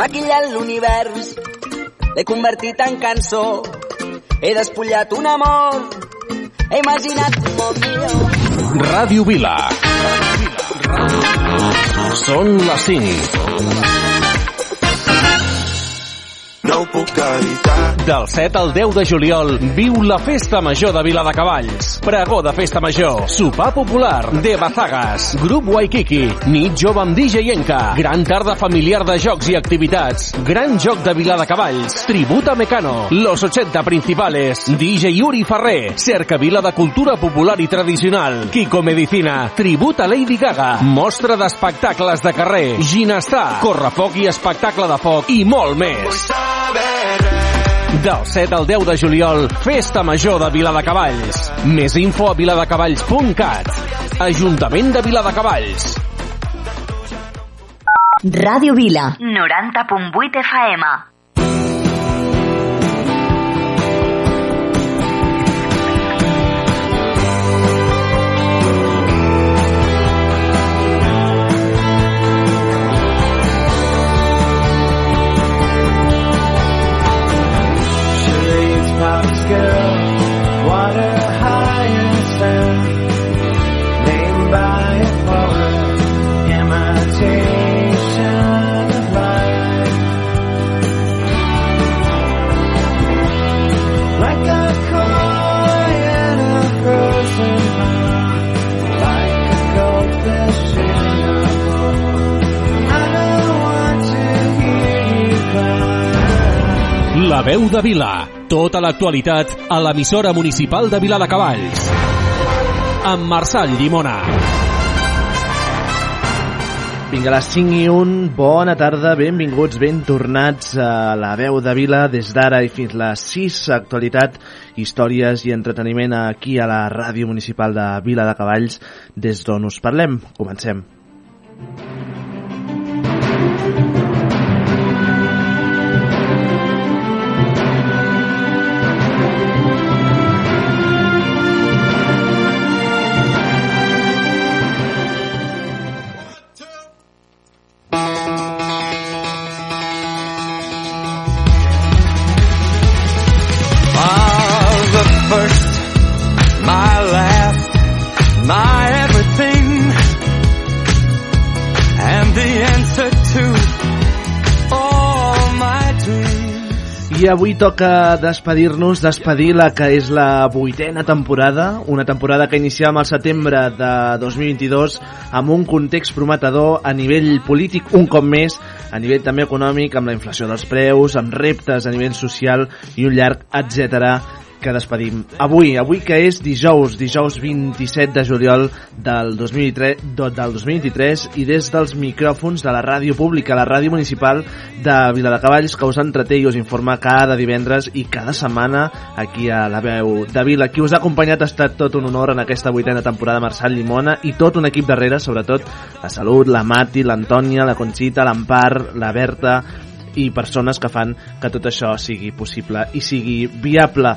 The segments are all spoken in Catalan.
maquillat l'univers, l'he convertit en cançó, he despullat un amor, he imaginat un món millor. Ràdio Vila. Són les 5. Ho puc evitar. Del 7 al 10 de juliol viu la Festa Major de Viladecavalls. Pregó de Festa Major. Sopar popular. De Bazagas. Grup Waikiki. Nit jove amb DJ Enca. Gran tarda familiar de jocs i activitats. Gran joc de Viladecavalls. Tributa Mecano. Los 80 principales. DJ Yuri Ferrer. Cerca Vila de Cultura Popular i Tradicional. Kiko Medicina. Tributa Lady Gaga. Mostra d'espectacles de carrer. Ginestar. Correfoc i espectacle de foc. I molt més. Del 7 al 10 de juliol, Festa Major de Viladecavalls. Més info a viladecavalls.cat. Ajuntament de Viladecavalls. Ràdio Vila. 90.8 FM. Pop skill, water hyacinth, named by a poet, imitation of life. Like a koi in a frozen pond, like a goldfish in a bowl. I don't want to hear you. La veu de Vila. Tota l'actualitat a l'emissora municipal de Viladecavalls. Amb Marçal Llimona. Vinga, a les 5 i 1, bona tarda, benvinguts, ben tornats a la veu de Vila des d'ara i fins les 6, actualitat, històries i entreteniment aquí a la ràdio municipal de Vila de Cavalls, des d'on us parlem. Comencem. Avui toca despedir-nos, despedir la que és la vuitena temporada, una temporada que iniciàvem al setembre de 2022 amb un context prometedor a nivell polític un cop més, a nivell també econòmic, amb la inflació dels preus, amb reptes a nivell social i un llarg etc que despedim. Avui, avui que és dijous, dijous 27 de juliol del 2023, do- del 2023 i des dels micròfons de la ràdio pública, la ràdio municipal de Viladecavalls que us entreté i us informa cada divendres i cada setmana aquí a la veu de Vila. Qui us ha acompanyat ha estat tot un honor en aquesta vuitena temporada Marçal Llimona i tot un equip darrere, sobretot la Salut, la Mati, l'Antònia, la Conxita, l'Empar, la Berta i persones que fan que tot això sigui possible i sigui viable.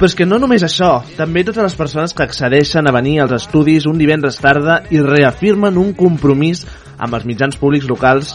Però és que no només això, també totes les persones que accedeixen a venir als estudis un divendres tarda i reafirmen un compromís amb els mitjans públics locals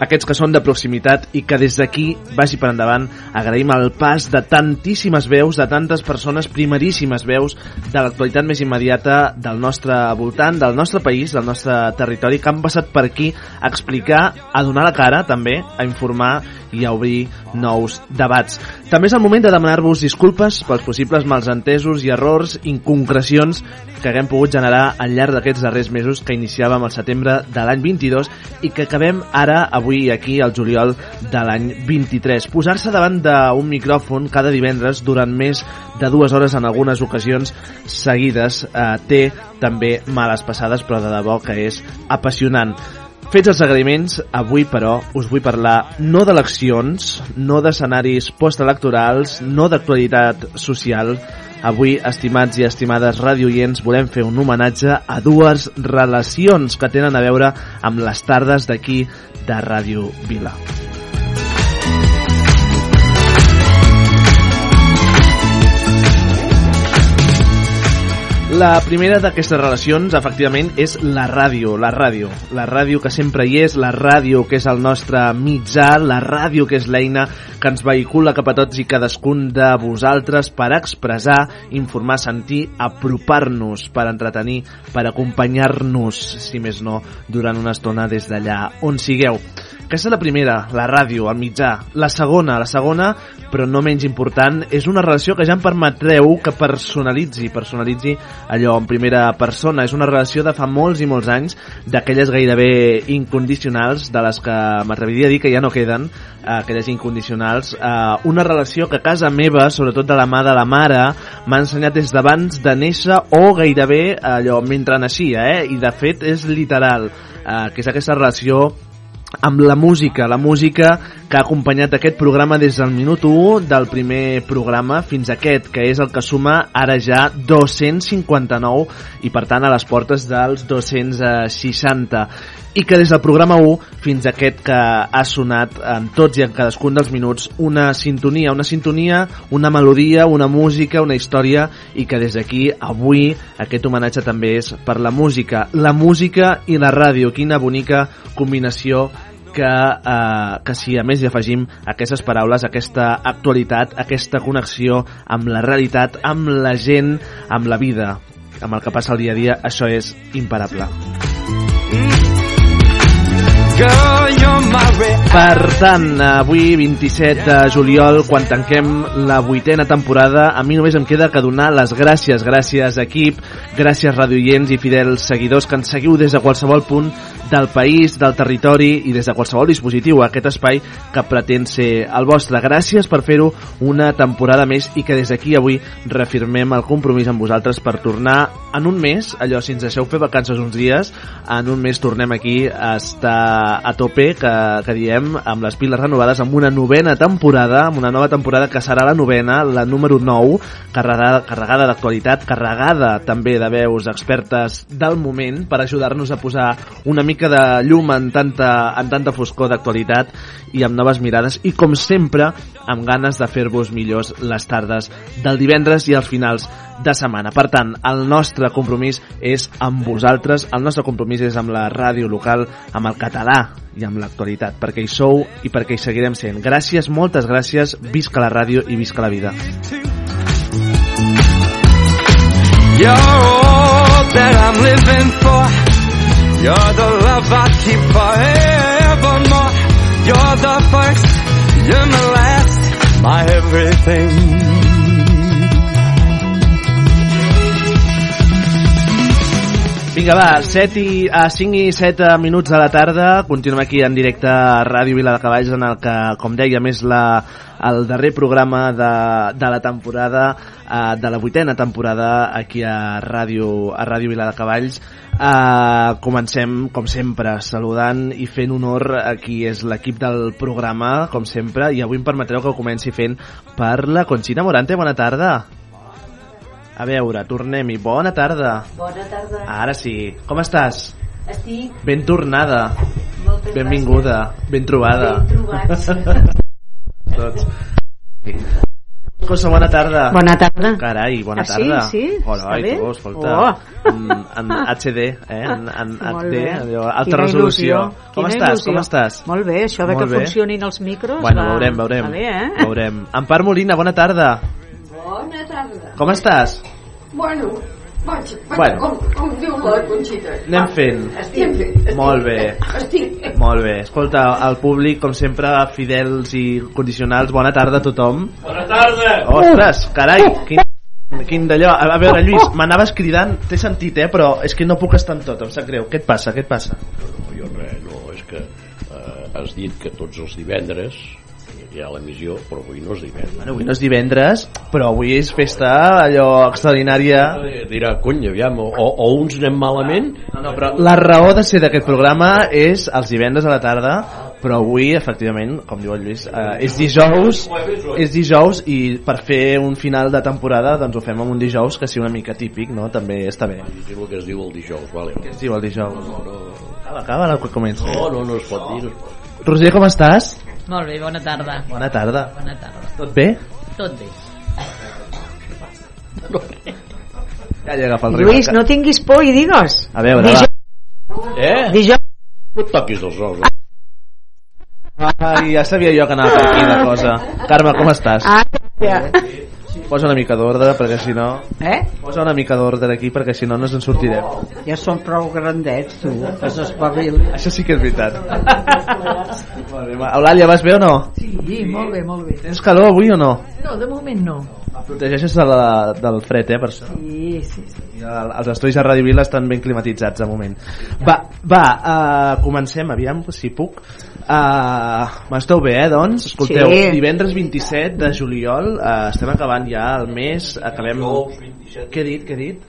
aquests que són de proximitat i que des d'aquí, vagi per endavant, agraïm el pas de tantíssimes veus, de tantes persones, primeríssimes veus de l'actualitat més immediata del nostre voltant, del nostre país, del nostre territori, que han passat per aquí a explicar, a donar la cara també, a informar i a obrir nous debats. També és el moment de demanar-vos disculpes pels possibles malsentesos i errors, inconcrecions que haguem pogut generar al llarg d'aquests darrers mesos que iniciàvem al setembre de l'any 22 i que acabem ara, avui aquí, al juliol de l'any 23. Posar-se davant d'un micròfon cada divendres durant més de dues hores en algunes ocasions seguides eh, té també males passades, però de debò que és apassionant. Fets els agraïments, avui però us vull parlar no d'eleccions, no d'escenaris postelectorals, no d'actualitat social. Avui, estimats i estimades radioients, volem fer un homenatge a dues relacions que tenen a veure amb les tardes d'aquí de Ràdio Vila. La primera d'aquestes relacions, efectivament, és la ràdio, la ràdio. La ràdio que sempre hi és, la ràdio que és el nostre mitjà, la ràdio que és l'eina que ens vehicula cap a tots i cadascun de vosaltres per expressar, informar, sentir, apropar-nos, per entretenir, per acompanyar-nos, si més no, durant una estona des d'allà on sigueu. Aquesta és la primera, la ràdio, el mitjà. La segona, la segona, però no menys important, és una relació que ja em permetreu que personalitzi, personalitzi allò en primera persona. És una relació de fa molts i molts anys, d'aquelles gairebé incondicionals, de les que m'atreviria a dir que ja no queden, eh, aquelles incondicionals. Eh, una relació que a casa meva, sobretot de la mà de la mare, m'ha ensenyat des d'abans de néixer o gairebé allò mentre naixia, eh? i de fet és literal, eh, que és aquesta relació amb la música, la música que ha acompanyat aquest programa des del minut 1 del primer programa fins a aquest, que és el que suma ara ja 259 i per tant a les portes dels 260 i que des del programa 1 fins a aquest que ha sonat en tots i en cadascun dels minuts una sintonia, una sintonia, una melodia, una música, una història i que des d'aquí avui aquest homenatge també és per la música, la música i la ràdio, quina bonica combinació que, eh, que si a més hi afegim aquestes paraules, aquesta actualitat, aquesta connexió amb la realitat, amb la gent, amb la vida, amb el que passa al dia a dia, això és imparable. Per tant, avui, 27 de juliol, quan tanquem la vuitena temporada, a mi només em queda que donar les gràcies. Gràcies, equip, gràcies, radioients i fidels seguidors que ens seguiu des de qualsevol punt del país, del territori i des de qualsevol dispositiu, aquest espai que pretén ser el vostre. Gràcies per fer-ho una temporada més i que des d'aquí avui reafirmem el compromís amb vosaltres per tornar en un mes, allò, si ens deixeu fer vacances uns dies, en un mes tornem aquí a estar a tope, que, que diem, amb les piles renovades, amb una novena temporada, amb una nova temporada que serà la novena, la número 9, carregada, carregada d'actualitat, carregada també de veus expertes del moment per ajudar-nos a posar una mica de llum en tanta, en tanta foscor d'actualitat i amb noves mirades i com sempre amb ganes de fer-vos millors les tardes del divendres i els finals de setmana. Per tant, el nostre compromís és amb vosaltres, el nostre compromís és amb la ràdio local, amb el català i amb l'actualitat, perquè hi sou i perquè hi seguirem sent. Gràcies, moltes gràcies, visca la ràdio i visca la vida. You're all that I'm living for. You're the love I keep forevermore. You're the first, you're my last, my everything. Vinga, va, 7 i, a 5 i 7 minuts de la tarda, continuem aquí en directe a Ràdio Vila de Cavalls, en el que, com dèiem, és la, el darrer programa de, de la temporada, eh, de la vuitena temporada aquí a Ràdio, a Ràdio Vila de Cavalls. Eh, comencem, com sempre, saludant i fent honor a qui és l'equip del programa, com sempre, i avui em permetreu que comenci fent per la Conxina Morante. Bona tarda. A veure, tornem-hi. Bona tarda. Bona tarda. Ara sí. Com estàs? Estic Ben tornada. moltes Benvinguda. Ben trobada. gràcies. Ben trobats. Tots. Cosa, bona tarda. Bona tarda. Carai, bona Ah, sí? tarda. Sí? Hola, Està bé? tu, escolta, Oh. en, en HD, eh? En, en HD, allò, alta Quina resolució. il·lusió. Com Quina estàs? il·lusió. Com estàs? Molt bé, això de Molt que bé. funcionin els micros Bueno, va... veurem, veurem. Bé, eh? Veurem. Empar Molina, bona tarda. Bona tarda. Com estàs? Bueno, vaig, vaig Bueno. com, com diu la Conxita. Anem fent. Estic estic Molt bé. Estic. Molt bé. Escolta, el públic, com sempre, fidels i condicionals, bona tarda a tothom. Bona tarda! Ostres, carai, quin, quin d'allò. A a veure, Lluís, m'anaves cridant, t'he sentit, eh, però és que no puc estar en tot, em sap greu. Què et passa, què et passa? No, jo res, no, és que eh, has dit que tots els divendres hi ha l'emissió, però avui no és divendres. Bueno, avui no és divendres, però avui és festa allò extraordinària. Dirà, cony, aviam, o, o uns anem malament, No, no, però la raó de ser d'aquest programa és els divendres a la tarda, però avui, efectivament, com diu el Lluís, eh, és dijous, és dijous i per fer un final de temporada doncs ho fem amb un dijous que sigui una mica típic, no? També està bé. és el que es diu el dijous, vale? Què es diu el dijous? Acaba, acaba, no, que comença. No, no, no es pot dir, no es pot dir. Roger, com estàs? Molt bé, bona tarda. Bona tarda. Bona tarda. Tot bé? Tot bé. Ja li agafa el Lluís, ritme. no tinguis por i digues. A veure, Dijous, Eh? dijous, No et toquis els ous. Eh? Ai, ja sabia jo que anava per aquí la cosa. Carme, com estàs? ah, ja. Posa una mica d'ordre, perquè si no... Eh? Posa una mica d'ordre aquí, perquè si no, no ens en sortirem. Ja són prou grandets, tu, que s'espavilen. Això sí que és veritat. Molt bé, va. Eulàlia, vas bé o no? Sí, molt bé, molt bé. Tens calor avui o no? No, de moment no. Protegeixes de la, del fred, eh, per això. Sí, sí, sí. I el- Els estudis de Ràdio Vila estan ben climatitzats de moment. Va, va uh, comencem, aviam, si puc. Uh, M'esteu bé, eh, doncs? Escolteu, Sí. divendres 27 de juliol, uh, estem acabant ja el mes, acabem... Què he dit, què he dit?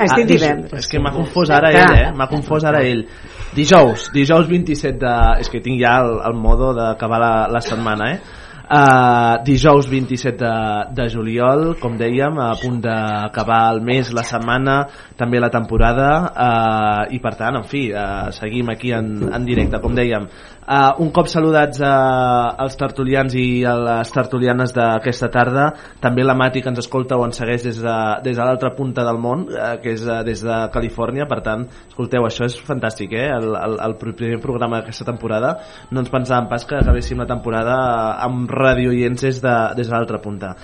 Has dit dij- divendres. És que m'ha confós ara ell, eh? M'ha confós ara ell. Dijous, dijous 27 de... És que tinc ja el, el modo d'acabar la, la setmana, eh? Uh, dijous 27 de, de juliol, com dèiem, a punt d'acabar el mes, la setmana, també la temporada, uh, i per tant, en fi, uh, seguim aquí en, en directe, com dèiem. Uh, un cop saludats uh, als tertulians i a les tertulianes d'aquesta tarda, també la Mati que ens escolta o ens segueix des de, des de l'altra punta del món, uh, que és uh, des de Califòrnia, per tant, escolteu, això és fantàstic, eh? El, el, el primer programa d'aquesta temporada, no ens pensàvem pas que acabéssim la temporada eh, amb radioients des de, des de l'altra punta.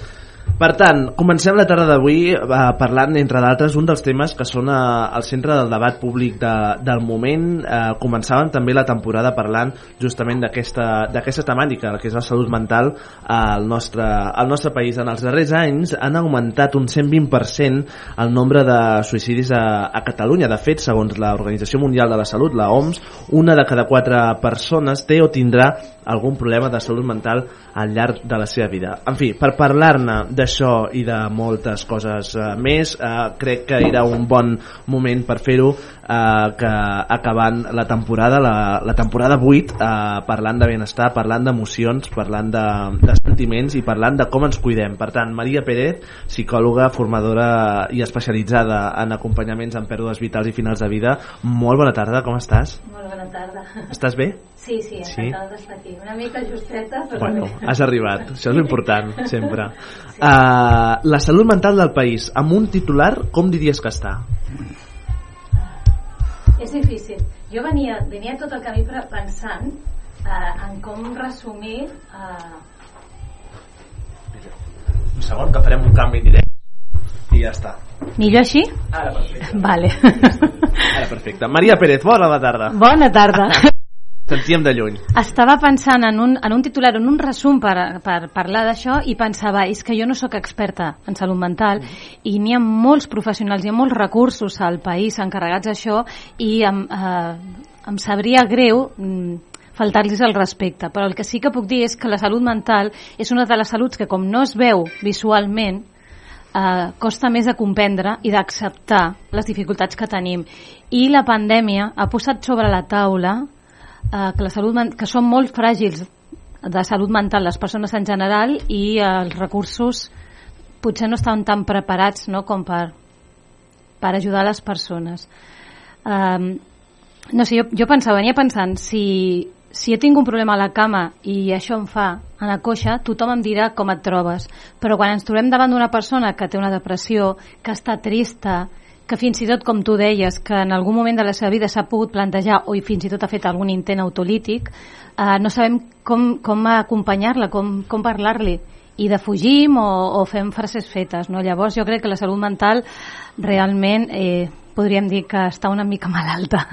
Per tant, comencem la tarda d'avui eh, parlant, entre d'altres, un dels temes que són eh, al centre del debat públic de, del moment. Eh, començàvem també la temporada parlant justament d'aquesta temàtica, que és la salut mental al nostre, al nostre país. En els darrers anys han augmentat un 120% el nombre de suïcidis a, a Catalunya. De fet, segons l'Organització Mundial de la Salut, la OMS, una de cada quatre persones té o tindrà algun problema de salut mental al llarg de la seva vida. En fi, per parlar-ne d'això i de moltes coses eh, més, eh, crec que era un bon moment per fer-ho eh, que acabant la temporada, la, la temporada 8, eh, parlant de benestar, parlant d'emocions, parlant de, de sentiments i parlant de com ens cuidem. Per tant, Maria Pérez, psicòloga, formadora i especialitzada en acompanyaments en pèrdues vitals i finals de vida, molt bona tarda, com estàs? Molt bona tarda. Estàs bé? Sí, sí, Sí? encantada d'estar aquí. Una mica justeta, però Bueno, bé. has arribat, això és l'important, sempre. Uh, la salut mental del país, amb un titular, com diries que està? És difícil. Jo venia, venia tot el camí pensant eh, en com resumir eh, Un segon, que farem un canvi directe i ja està. Millor així? Ara perfecte. Vale. Ara perfecte. Maria Pérez, bona tarda. Bona tarda. Sentíem de lluny. Estava pensant en un, en un titular, en un resum per, per parlar d'això i pensava, és que jo no sóc experta en salut mental i n'hi ha molts professionals, hi ha molts recursos al país encarregats d'això i em, eh, em sabria greu mm, faltar-los el respecte, però el que sí que puc dir és que la salut mental és una de les saluts que com no es veu visualment eh, costa més de comprendre i d'acceptar les dificultats que tenim. I la pandèmia ha posat sobre la taula eh, que, la salut, que són molt fràgils de salut mental les persones en general i els recursos potser no estan tan preparats no, com per, per ajudar les persones. Um, no sé, jo, jo pensava, venia pensant, si, si jo tinc un problema a la cama i això em fa anar coixa, tothom em dirà com et trobes. Però quan ens trobem davant d'una persona que té una depressió, que està trista, que fins i tot, com tu deies, que en algun moment de la seva vida s'ha pogut plantejar o fins i tot ha fet algun intent autolític, eh, no sabem com, com acompanyar-la, com, com parlar-li i defugim o, o fem frases fetes. No? Llavors jo crec que la salut mental realment eh, podríem dir que està una mica malalta.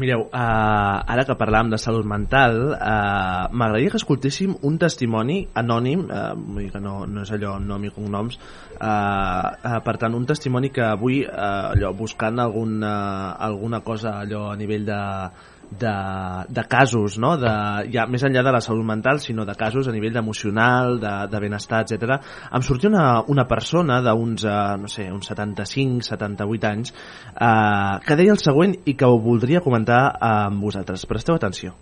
Mireu, uh, ara que parlàvem de salut mental, uh, m'agradaria que escoltéssim un testimoni anònim, uh, vull dir que no, no és allò nom i cognoms, uh, uh, per tant, un testimoni que avui, uh, allò, buscant alguna, alguna cosa allò a nivell de, de, de casos, no? de, ja, més enllà de la salut mental, sinó de casos a nivell emocional, de, de benestar, etc. Em sortia una, una persona d'uns, uh, no sé, uns 75, 78 anys, uh, que deia el següent i que ho voldria comentar amb vosaltres. Presteu atenció.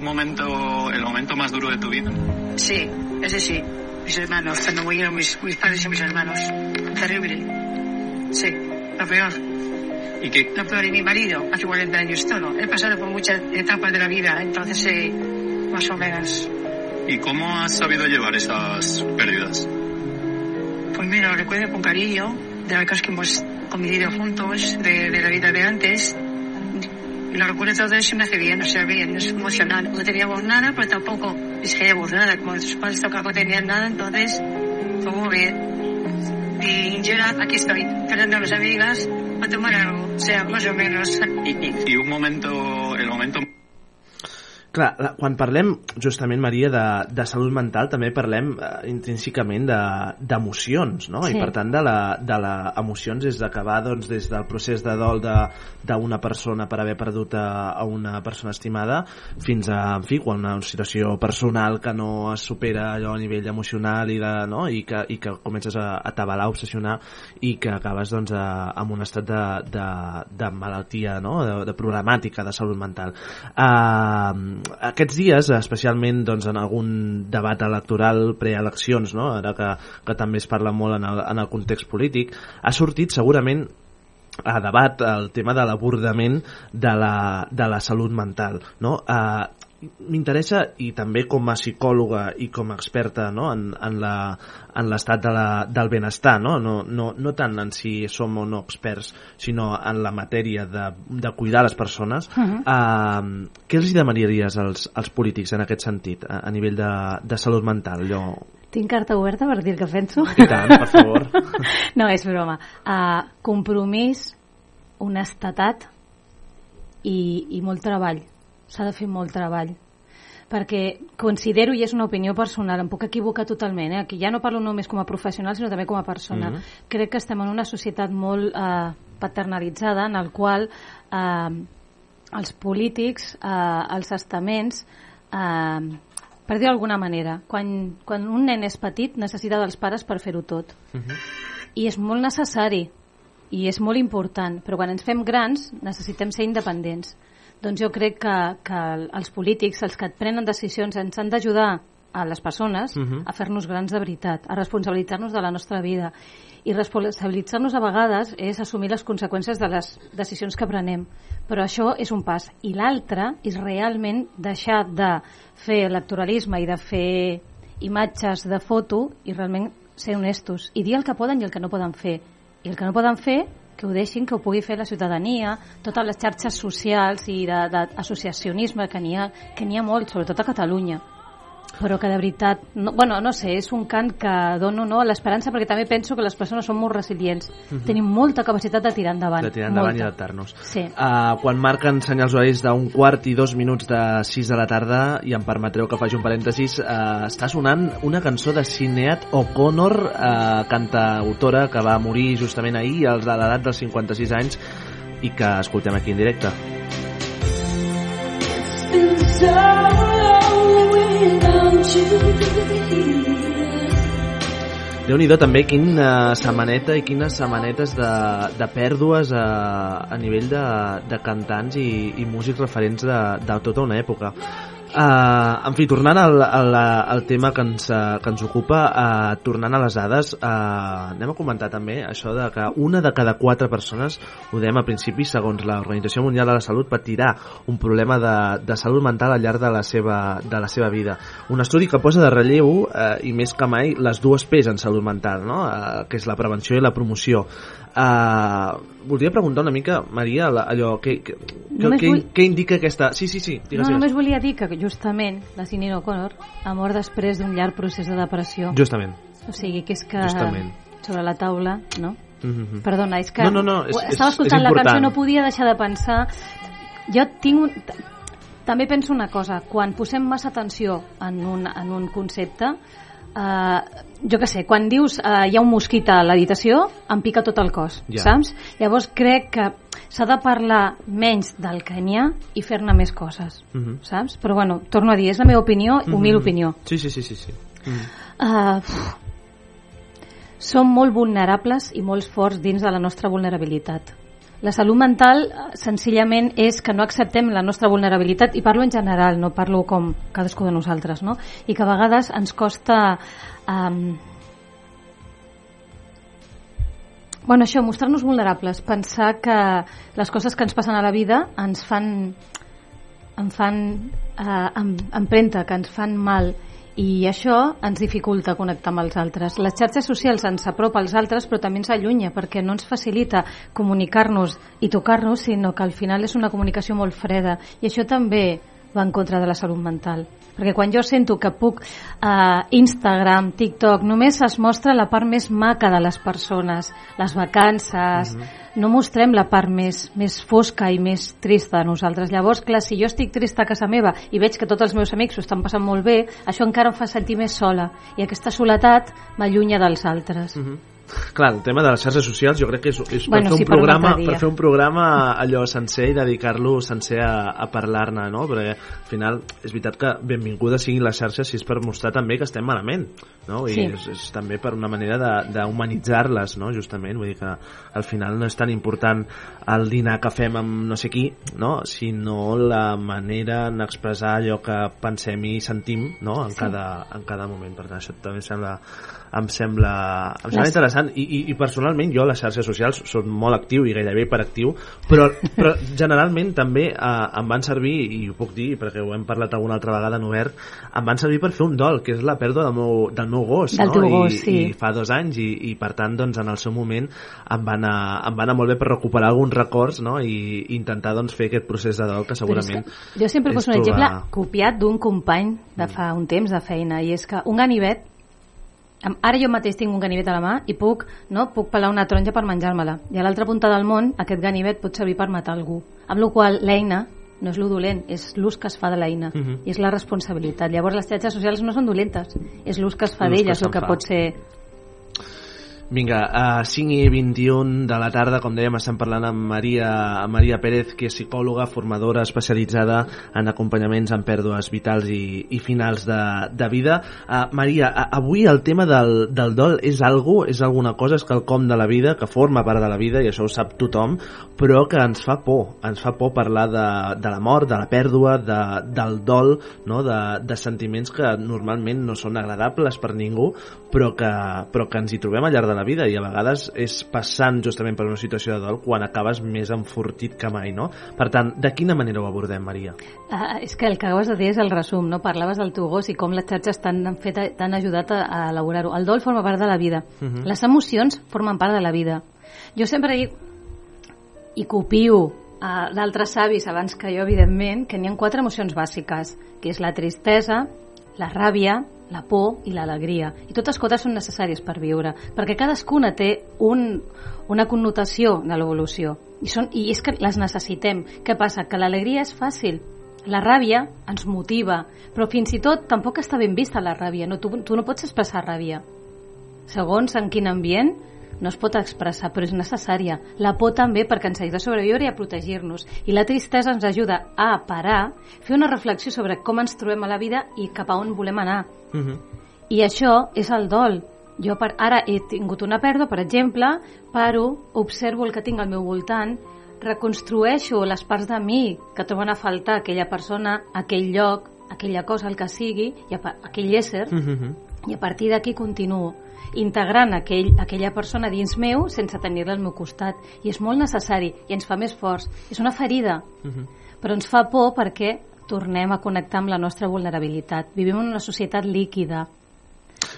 un momento, el momento más duro de tu vida. Sí, ese sí. Mis hermanos, cuando murieron mis, mis padres y mis hermanos. Terrible. Sí, lo peor. ¿Y qué? Lo peor. Y mi marido, hace 40 años todo. He pasado por muchas etapas de la vida, entonces, eh, más o menos. ¿Y cómo has sabido llevar esas pérdidas? Pues mira, lo recuerdo con cariño de las cosas que hemos convivido juntos, de, de la vida de antes. Y lo recuerdo todo eso y me hace bien, o sea, bien, es emocional. No teníamos nada, pero tampoco es que nada. Como tus padres tampoco tenían nada, entonces muy bien. Y yo aquí estoy, esperando a las amigas a tomar algo, sea, más o menos. Y un momento, el momento Clar, la- quan parlem justament, Maria, de, de salut mental, també parlem eh, intrínsecament de- d'emocions, no? Sí. I per tant de la, de la emocions és d'acabar doncs, des del procés de dol de- d'una persona per haver perdut a, a una persona estimada fins a, en fi, quan una situació personal que no es supera allò a nivell emocional i, de, no? I, que, i que comences a, a tabalar, a obsessionar i que acabes doncs, a, amb un estat de, de, de malaltia, no? de, de problemàtica de salut mental. Uh, aquests dies, especialment doncs, en algun debat electoral preeleccions, no? ara que, que també es parla molt en el, en el context polític, ha sortit segurament a debat el tema de l'abordament de, la, de la salut mental. No? Uh, M'interessa, i també com a psicòloga i com a experta no? en, en l'estat de la, del benestar, no? No, no, no tant en si som o no experts, sinó en la matèria de, de cuidar les persones, uh, què els demanaries als, als polítics en aquest sentit, a, a nivell de, de salut mental? Allò... Tinc carta oberta per dir que penso? I tant, per favor. no, és broma. Uh, compromís, honestedat i, i molt treball. S'ha de fer molt treball. Perquè considero, i és una opinió personal, em puc equivocar totalment, eh? aquí ja no parlo només com a professional, sinó també com a persona. Mhm. Crec que estem en una societat molt eh, paternalitzada, en el qual eh, els polítics, eh, els estaments, eh, per dir d'alguna manera, quan, quan un nen és petit necessita dels pares per fer-ho tot i és molt necessari i és molt important, però quan ens fem grans necessitem ser independents. Doncs jo crec que, que els polítics, els que et prenen decisions, ens han d'ajudar a les persones Mhm. a fer-nos grans de veritat, a responsabilitzar-nos de la nostra vida. I responsabilitzar-nos a vegades és assumir les conseqüències de les decisions que prenem. Però això és un pas. I l'altre és realment deixar de fer electoralisme i de fer imatges de foto i realment ser honestos i dir el que poden i el que no poden fer. I el que no poden fer, que ho deixin, que ho pugui fer la ciutadania, totes les xarxes socials i d'associacionisme que n'hi ha, que n'hi ha molt, sobretot a Catalunya. Però que de veritat, no, bueno, no sé, és un cant que dono no, a l'esperança perquè també penso que les persones són molt resilients. Mhm. Tenim molta capacitat de tirar endavant. de tirar endavant i molta. adaptar-nos. Sí. Uh, quan marquen senyals horaris d'un quart i dos minuts de 6 de la tarda, i em permetreu que faci un parèntesis, uh, està sonant una cançó de Sinead O'Connor, uh, cantautora que va morir justament ahir a l'edat dels 56 anys i que escoltem aquí en directe. Déu nhi també quina setmaneta i quines setmanetes de, de pèrdues a, a nivell de, de cantants i, i músics referents de, de tota una època. Uh, en fi, tornant al, al, al tema que ens, uh, que ens ocupa, uh, tornant a les dades, uh, anem a comentar també això de que una de cada quatre persones, ho dèiem a principi, segons l'Organització Mundial de la Salut, patirà un problema de, de salut mental al llarg de la seva, de la seva vida. Un estudi que posa de relleu, uh, i més que mai, les dues P's en salut mental, no? uh, que és la prevenció i la promoció. Uh, voldria preguntar una mica, Maria, la- allò, què, què, què, vull- què indica aquesta... Sí, sí, sí, digues, No, només volia dir que justament la Sinead O'Connor ha mort després d'un llarg procés de depressió. Justament. O sigui, que és que Justament. sobre la taula, no? Mhm. Perdona, és que No, no, no, és- és- estava és escoltant la cançó no podia deixar de pensar... Jo tinc un... També penso una cosa, quan posem massa atenció en un, en un concepte, eh, jo que sé, quan dius eh, hi ha un mosquit a l'habitació, em pica tot el cos, Ja. saps? Llavors crec que s'ha de parlar menys del que n'hi ha i fer-ne més coses, Mhm. saps? Però bueno, torno a dir, és la meva opinió, humil Mhm. opinió. Sí, sí, sí, sí. sí. Mhm. Uh, som molt vulnerables i molt forts dins de la nostra vulnerabilitat. La salut mental senzillament és que no acceptem la nostra vulnerabilitat i parlo en general, no parlo com cadascú de nosaltres, no? I que a vegades ens costa um, bueno, això, mostrar-nos vulnerables, pensar que les coses que ens passen a la vida ens fan em fan eh, em, empremta, que ens fan mal i això ens dificulta connectar amb els altres. Les xarxes socials ens apropa als altres però també ens allunya perquè no ens facilita comunicar-nos i tocar-nos sinó que al final és una comunicació molt freda i això també va en contra de la salut mental perquè quan jo sento que puc eh, Instagram, TikTok, només es mostra la part més maca de les persones les vacances no mostrem la part més, més fosca i més trista de nosaltres. Llavors, clar, si jo estic trista a casa meva i veig que tots els meus amics ho estan passant molt bé, això encara em fa sentir més sola i aquesta soledat m'allunya dels altres. Clar, el tema de les xarxes socials jo crec que és, és Bueno, per, fer sí, un per programa, dia. per fer un programa allò sencer i dedicar-lo sencer a, a parlar-ne, no? Perquè al final és veritat que benvingudes siguin les xarxes si és per mostrar també que estem malament, no? I Sí. és, és també per una manera de- d'humanitzar-les, no? Justament, vull dir que al final no és tan important el dinar que fem amb no sé qui, no? Sinó la manera d'expressar allò que pensem i sentim, no? En, Sí. cada, en cada moment. Per tant, això també em sembla, em sembla, em sembla interessant i, i, i personalment jo a les xarxes socials soc molt actiu i gairebé hiperactiu però, però generalment també eh, em van servir, i ho puc dir perquè ho hem parlat alguna altra vegada en obert em van servir per fer un dol, que és la pèrdua del meu, del meu gos Del no? teu I, gos, sí. i fa dos anys i, i per tant doncs, en el seu moment em va, anar, em va anar molt bé per recuperar alguns records no? i, i intentar doncs, fer aquest procés de dol que segurament que jo sempre poso un trobar- exemple copiat d'un company de fa un temps de feina i és que un ganivet ara jo mateix tinc un ganivet a la mà i puc, no, puc pelar una taronja per menjar-me-la i a l'altra punta del món aquest ganivet pot servir per matar algú amb la qual l'eina no és lo dolent, és l'ús que es fa de l'eina Mhm. i és la responsabilitat. Llavors les xarxes socials no són dolentes, és l'ús que es fa d'elles, el que fa. pot ser Vinga, a 5 i 21 de la tarda, com dèiem, estem parlant amb Maria, amb Maria Pérez, que és psicòloga, formadora especialitzada en acompanyaments en pèrdues vitals i, i finals de, de vida. Uh, Maria, a, avui el tema del, del dol és algo, és alguna cosa, és quelcom de la vida, que forma part de la vida, i això ho sap tothom, però que ens fa por, ens fa por parlar de, de la mort, de la pèrdua, de, del dol, no? de, de sentiments que normalment no són agradables per ningú, però que, però que ens hi trobem al llarg de la vida i a vegades és passant justament per una situació de dol quan acabes més enfortit que mai, no? Per tant, de quina manera ho abordem, Maria? Ah, és que el que acabes de dir és el resum, no? Parlaves del teu gos i com les xarxes t'han fet- t'han ajudat a, a elaborar-ho. El dol forma part de la vida. Mhm. Les emocions formen part de la vida. Jo sempre dic, i copio a d'altres savis abans que jo, evidentment, que n'hi ha quatre emocions bàsiques, que és la tristesa, la ràbia, la por i l'alegria. I totes quatre són necessàries per viure, perquè cadascuna té un, una connotació de l'evolució. I, són, I és que les necessitem. Què passa? Que l'alegria és fàcil. La ràbia ens motiva, però fins i tot tampoc està ben vista la ràbia. No, tu, tu no pots expressar ràbia. Segons en quin ambient, no es pot expressar, però és necessària. La por també perquè ens ajuda a sobreviure i a protegir-nos. I la tristesa ens ajuda a parar, fer una reflexió sobre com ens trobem a la vida i cap a on volem anar. I això és el dol. Jo per, ara he tingut una pèrdua, per exemple, paro, observo el que tinc al meu voltant, reconstrueixo les parts de mi que troben a faltar aquella persona, aquell lloc, aquella cosa, el que sigui, i a, aquell ésser, i a partir d'aquí continuo integrant aquell, aquella persona dins meu sense tenir-la al meu costat. I és molt necessari i ens fa més forts. És una ferida, però ens fa por perquè tornem a connectar amb la nostra vulnerabilitat. Vivim en una societat líquida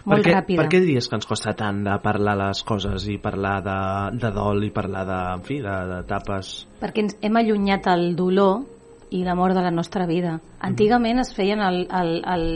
molt per què, ràpida. Per què diries que ens costa tant de parlar les coses i parlar de, de dol i parlar de, en fi, de- d'etapes... perquè ens hem allunyat el dolor i l'amor de la nostra vida. Antigament es feien el, el, el,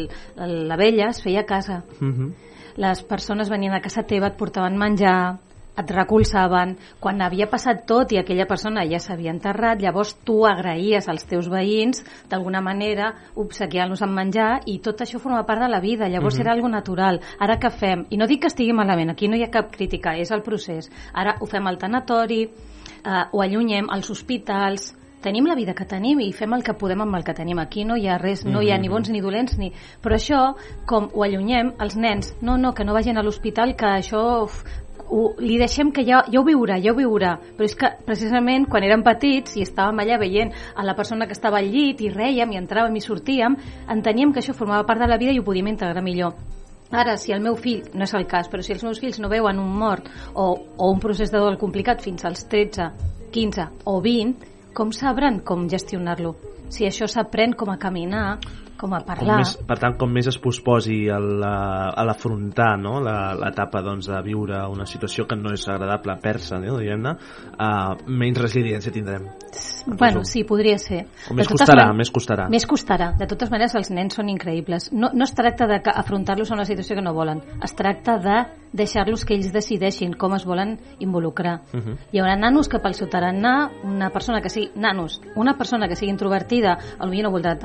el, la vella es feia a casa. Mhm. Les persones venien a casa teva, et portaven menjar, et recolzaven. Quan havia passat tot i aquella persona ja s'havia enterrat, llavors tu agraïes als teus veïns, d'alguna manera, obsequiant-los amb menjar, i tot això forma part de la vida. Llavors Mhm. era algo natural. Ara què fem? I no dic que estigui malament, aquí no hi ha cap crítica, és el procés. Ara ho fem al tanatori, eh, ho allunyem als hospitals, tenim la vida que tenim i fem el que podem amb el que tenim. Aquí no hi ha res, no hi ha ni Mhm. bons ni dolents, ni... però això, com ho allunyem, els nens, no, no, que no vagin a l'hospital, que això uf, ho, li deixem que ja, ja ho viurà, ja ho viurà. Però és que precisament quan érem petits i estàvem allà veient a la persona que estava al llit i rèiem i entràvem i sortíem, enteníem que això formava part de la vida i ho podíem integrar millor. Ara, si el meu fill, no és el cas, però si els meus fills no veuen un mort o, o un procés de dol complicat fins als 13, 15 o 20, com sabran com gestionar-lo? Si això s'aprèn com a caminar, com a com parlar. més, per tant, com més es posposi a la- a l'afrontar no? La- l'etapa doncs, de viure una situació que no és agradable a persa, no? diguem-ne, uh, menys resiliència tindrem. Bueno, sí, podria ser. O més costarà, man- més costarà. Més costarà. De totes maneres, els nens són increïbles. No, no es tracta de afrontar-los a una situació que no volen. Es tracta de deixar-los que ells decideixin com es volen involucrar. Uh -huh. Hi haurà nanos que pel seu tarannà, una persona que sigui... Nanos, una persona que sigui introvertida, potser no voldrà,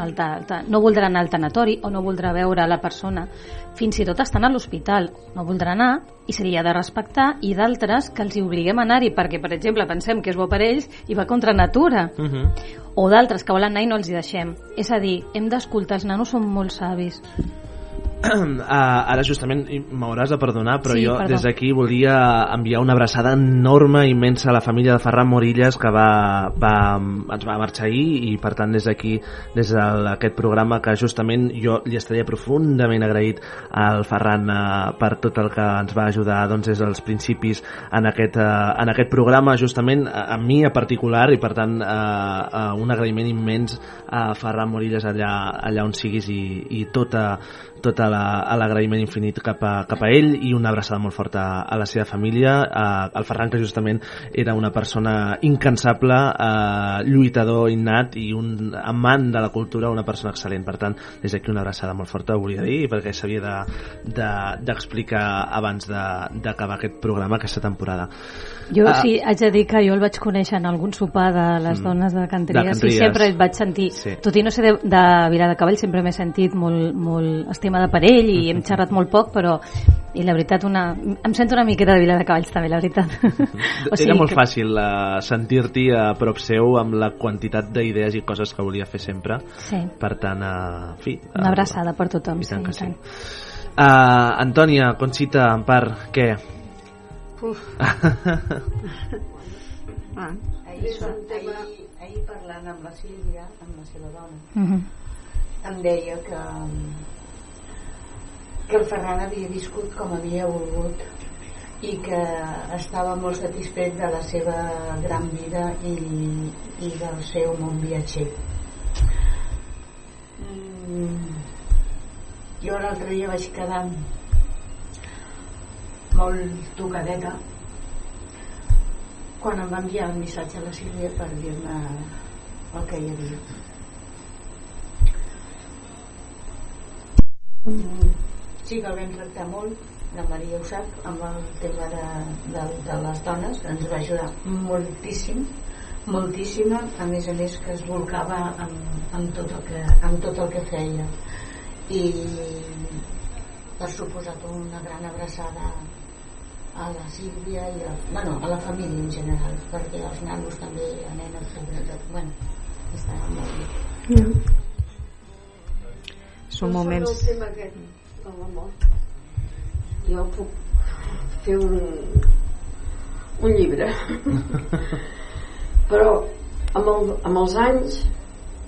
no voldrà anar al tanatori o no voldrà veure la persona. Fins i tot estan a l'hospital. No voldrà anar i se li ha de respectar i d'altres que els hi obliguem a anar-hi perquè, per exemple, pensem que és bo per ells i va contra natura. Uh -huh. O d'altres que volen anar i no els hi deixem. És a dir, hem d'escoltar, els nanos són molt savis. Uh, ara justament m'hauràs de perdonar però Sí, jo perdó. des d'aquí volia enviar una abraçada enorme immensa a la família de Ferran Morillas que va, va, ens va marxar ahir i per tant des d'aquí des d'aquest programa que justament jo li estaria profundament agraït al Ferran uh, per tot el que ens va ajudar doncs, des dels principis en aquest, uh, en aquest programa justament a, a mi en particular i per tant uh, uh, un agraïment immens a Ferran Morillas allà, allà on siguis i, i tota tota a l'agraïment infinit cap a, cap a ell i una abraçada molt forta a la seva família. A, al Ferran que justament era una persona incansable eh, lluitador innat i un amant de la cultura una persona excel·lent, per tant des d'aquí una abraçada molt forta volia dir perquè s'havia d'explicar de, d'explicar abans de- d'acabar aquest programa, aquesta temporada Jo Ah. sí, haig de dir que jo el vaig conèixer en algun sopar de les Mm. dones de Cantries, De i sempre et vaig sentir, Sí. tot i no ser de, de Vilar de Cavall, sempre m'he sentit molt, molt estimada per ell i hem xerrat molt poc, però i la veritat una, em sento una miqueta de Vilar de Cavalls també, la veritat. o sigui, era molt fàcil uh, sentir-t'hi a prop seu amb la quantitat d'idees i coses que volia fer sempre Sí. per tant, uh, en fi Una abraçada per tothom, I tant sí, que i tant. Uh, Antònia, Conxita, Empar, què? Uf. ah. Ahir, ahir, ahir parlant amb la Sílvia, amb la seva dona, Mhm. em deia que, que el Ferran havia viscut com havia volgut i que estava molt satisfet de la seva gran vida i, i del seu món viatger. Mm, jo l'altre dia vaig quedar molt tocadeta quan em va enviar el missatge a la Sílvia per dir-me el que hi havia. Mm, Sí que el vam tractar molt, la Maria ho sap, amb el tema de, de, de les dones, ens va ajudar moltíssim, moltíssima, a més a més que es volcava amb, amb, tot, el que, amb tot el que feia. I per suposat una gran abraçada a la Sílvia i a, bueno, a la família en general, perquè els nanos també, a nenes sobretot, bueno, està molt bé. Són moments... El tema aquest de l'amor. Jo puc fer un, un llibre. Però amb, el, amb els anys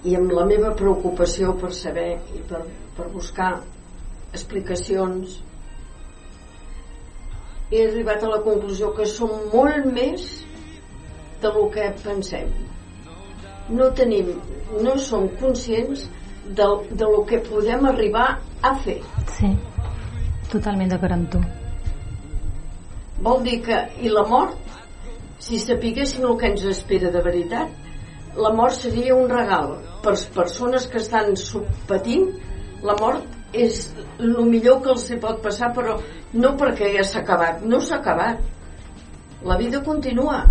i amb la meva preocupació per saber i per, per buscar explicacions he arribat a la conclusió que som molt més de lo que pensem. No tenim no som conscients de, de lo que podem arribar a fer. Sí, totalment d'acord amb tu. vol dir que i la mort si sapiguéssim el que ens espera de veritat la mort seria un regal. Per les persones que estan patint la mort és el millor que els hi pot passar però no perquè ja s'ha acabat no s'ha acabat. La vida continua.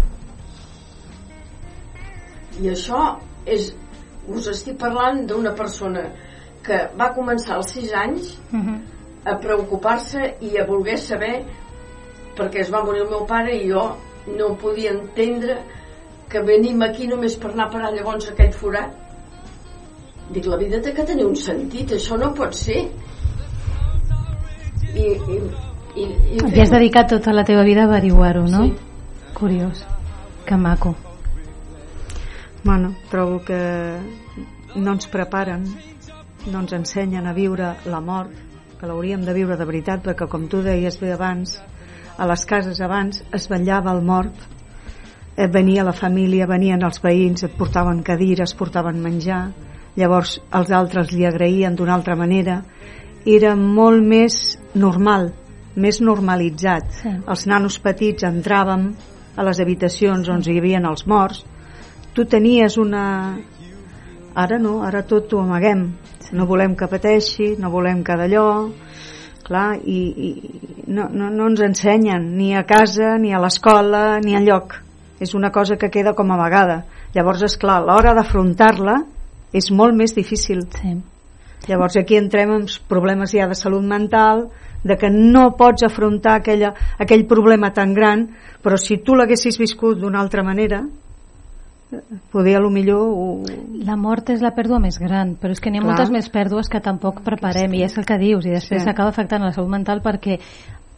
I això és us estic parlant d'una persona que va començar als 6 anys Mhm. a preocupar-se i a voler saber perquè es va morir el meu pare i jo no podia entendre que venim aquí només per anar a parar llavors aquell forat dic, la vida té que tenir un sentit això no pot ser i, i, i, i I has dedicat tota la teva vida a averiguar-ho, no? Sí. Curiós. Que maco. Bueno, trobo que no ens preparen, no ens ensenyen a viure la mort, que l'hauríem de viure de veritat, perquè com tu deies bé abans, a les cases abans es vetllava el mort, eh, venia la família, venien els veïns, et portaven cadires, portaven menjar, llavors els altres li agraïen d'una altra manera. Era molt més normal més normalitzat. Sí. els nanos petits entràvem a les habitacions on hi havia els morts. Tu tenies una ara no, ara tot ho amaguem. No volem que pateixi, no volem que d'allò. Clar, i, i no, no, no ens ensenyen ni a casa, ni a l'escola ni enlloc, és una cosa que queda com a vegada, llavors és clar a l'hora d'afrontar-la és molt més difícil sí. llavors aquí entrem en problemes ja de salut mental de que no pots afrontar aquella, aquell problema tan gran però si tu l'haguessis viscut d'una altra manera poder a lo millor ho... La mort és la pèrdua més gran, però és que n'hi ha Clar. moltes més pèrdues que tampoc preparem, i és el que dius, i després Sí. s'acaba afectant la salut mental perquè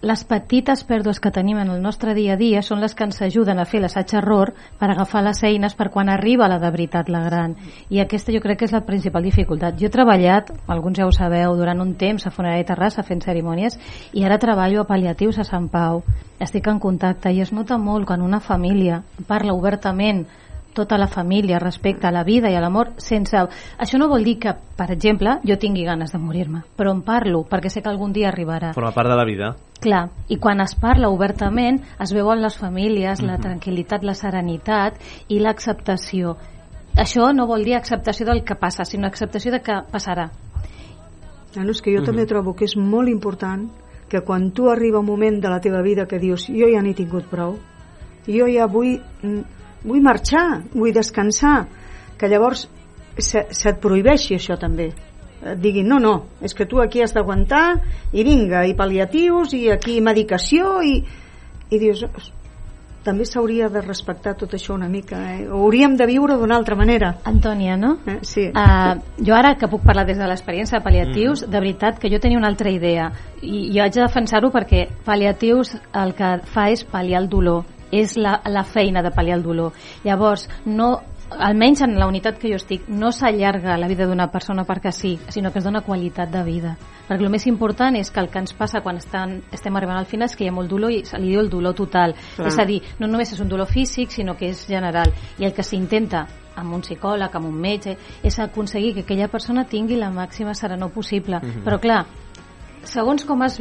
les petites pèrdues que tenim en el nostre dia a dia són les que ens ajuden a fer l'assaig-error per agafar les eines per quan arriba la de veritat, la gran. I aquesta jo crec que és la principal dificultat. Jo he treballat, alguns ja ho sabeu, durant un temps a Funerària de Terrassa fent cerimònies i ara treballo a pal·liatius a Sant Pau. Estic en contacte i es nota molt quan una família parla obertament tota la família respecte a la vida i a l'amor sense... Això no vol dir que, per exemple, jo tingui ganes de morir-me, però en parlo perquè sé que algun dia arribarà. Forma part de la vida. Clar, i quan es parla obertament es veuen les famílies, la tranquil·litat, la serenitat i l'acceptació. Això no vol dir acceptació del que passa, sinó acceptació de que passarà. No, és que jo també trobo que és molt important que quan tu arriba un moment de la teva vida que dius jo ja n'he tingut prou, jo ja vull, mm, vull marxar, vull descansar, que llavors se, se't prohibeixi això també. Et diguin, no, no, és que tu aquí has d'aguantar i vinga, i pal·liatius i aquí medicació i, i dius, "Os, també s'hauria de respectar tot això una mica, eh? Ho hauríem de viure d'una altra manera. Antònia, no? Eh? Sí. Uh, jo ara que puc parlar des de l'experiència de pal·liatius, de veritat que jo tenia una altra idea i jo haig de defensar-ho perquè pal·liatius el que fa és pal·liar el dolor és la, la feina de pal·liar el dolor llavors no almenys en la unitat que jo estic, no s'allarga la vida d'una persona perquè sí, sinó que es dona qualitat de vida. Perquè el més important és que el que ens passa quan estan, estem arribant al final és que hi ha molt dolor i se li diu el dolor total. Clar. És a dir, no només és un dolor físic, sinó que és general. I el que s'intenta amb un psicòleg, amb un metge, és aconseguir que aquella persona tingui la màxima serenor possible. Mhm. Però clar, segons com has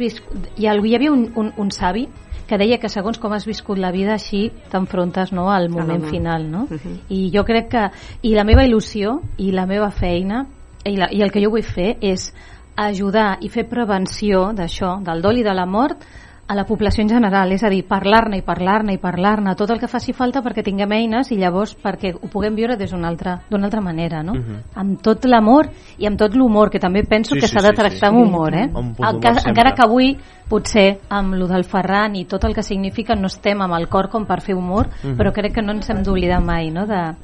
ha- hi havia un, un, un savi que deia que segons com has viscut la vida així t'enfrontes no, al moment final no? Mhm. i jo crec que i la meva il·lusió i la meva feina i, la, i el que jo vull fer és ajudar i fer prevenció d'això, del dol i de la mort a la població en general, és a dir, parlar-ne i parlar-ne i parlar-ne, tot el que faci falta perquè tinguem eines i llavors perquè ho puguem viure des d'una altra, altra manera, no? Mhm. Amb tot l'amor i amb tot l'humor, que també penso Sí, que sí, s'ha de sí, tractar sí. amb humor, eh? Encara, encara que avui potser amb lo del Ferran i tot el que significa no estem amb el cor com per fer humor, Mhm. però crec que no ens hem d'oblidar mai, no?, de,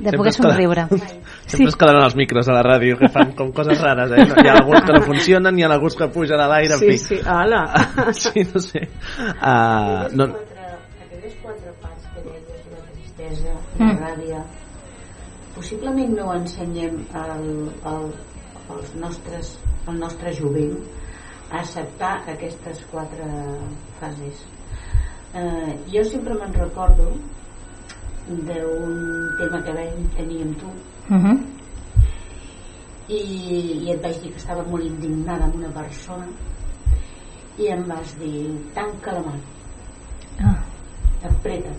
de poder somriure. Sempre es quedaran els micros a la ràdio que fan com coses rares, eh? Hi ha alguns que no funcionen, hi ha alguns que pugen a l'aire, en Sí, fi. sí, ala. sí, no sé. Uh, no, aquelles quatre parts que deies, la tristesa, la Mm. ràbia, possiblement no ensenyem al, al, als nostres, al nostre jovent a acceptar aquestes quatre fases. Eh, jo sempre me'n recordo d'un tema que vam tenir amb tu Mhm. i, i et vaig dir que estava molt indignada amb una persona i em vas dir tanca la mà Ah. apreta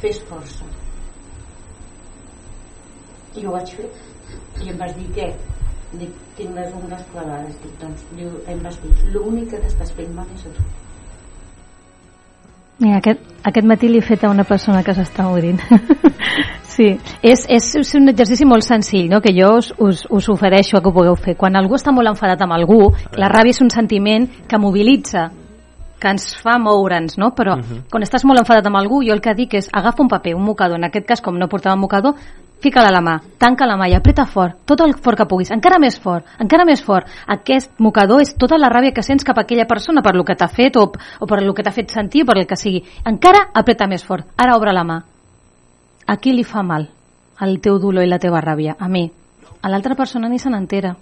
fes força i ho vaig fer i em vas dir què? dic, tinc les ungles clavades dic, doncs, diu, em vas dir l'únic que t'estàs fent mal és a tu Mira, aquest, aquest matí li he fet a una persona que s'està morint. sí, és, és, és un exercici molt senzill, no? que jo us, us, us ofereixo a que ho pugueu fer. Quan algú està molt enfadat amb algú, la ràbia és un sentiment que mobilitza, que ens fa moure'ns, no? Però quan estàs molt enfadat amb algú, jo el que dic és agafa un paper, un mocador, en aquest cas com no portava un mocador, fica-la a la mà, tanca la mà i apreta fort, tot el fort que puguis, encara més fort, encara més fort. Aquest mocador és tota la ràbia que sents cap a aquella persona per lo que t'ha fet o, o per lo que t'ha fet sentir o per el que sigui. Encara apreta més fort. Ara obre la mà. A qui li fa mal el teu dolor i la teva ràbia? A mi. A l'altra persona ni se n'entera.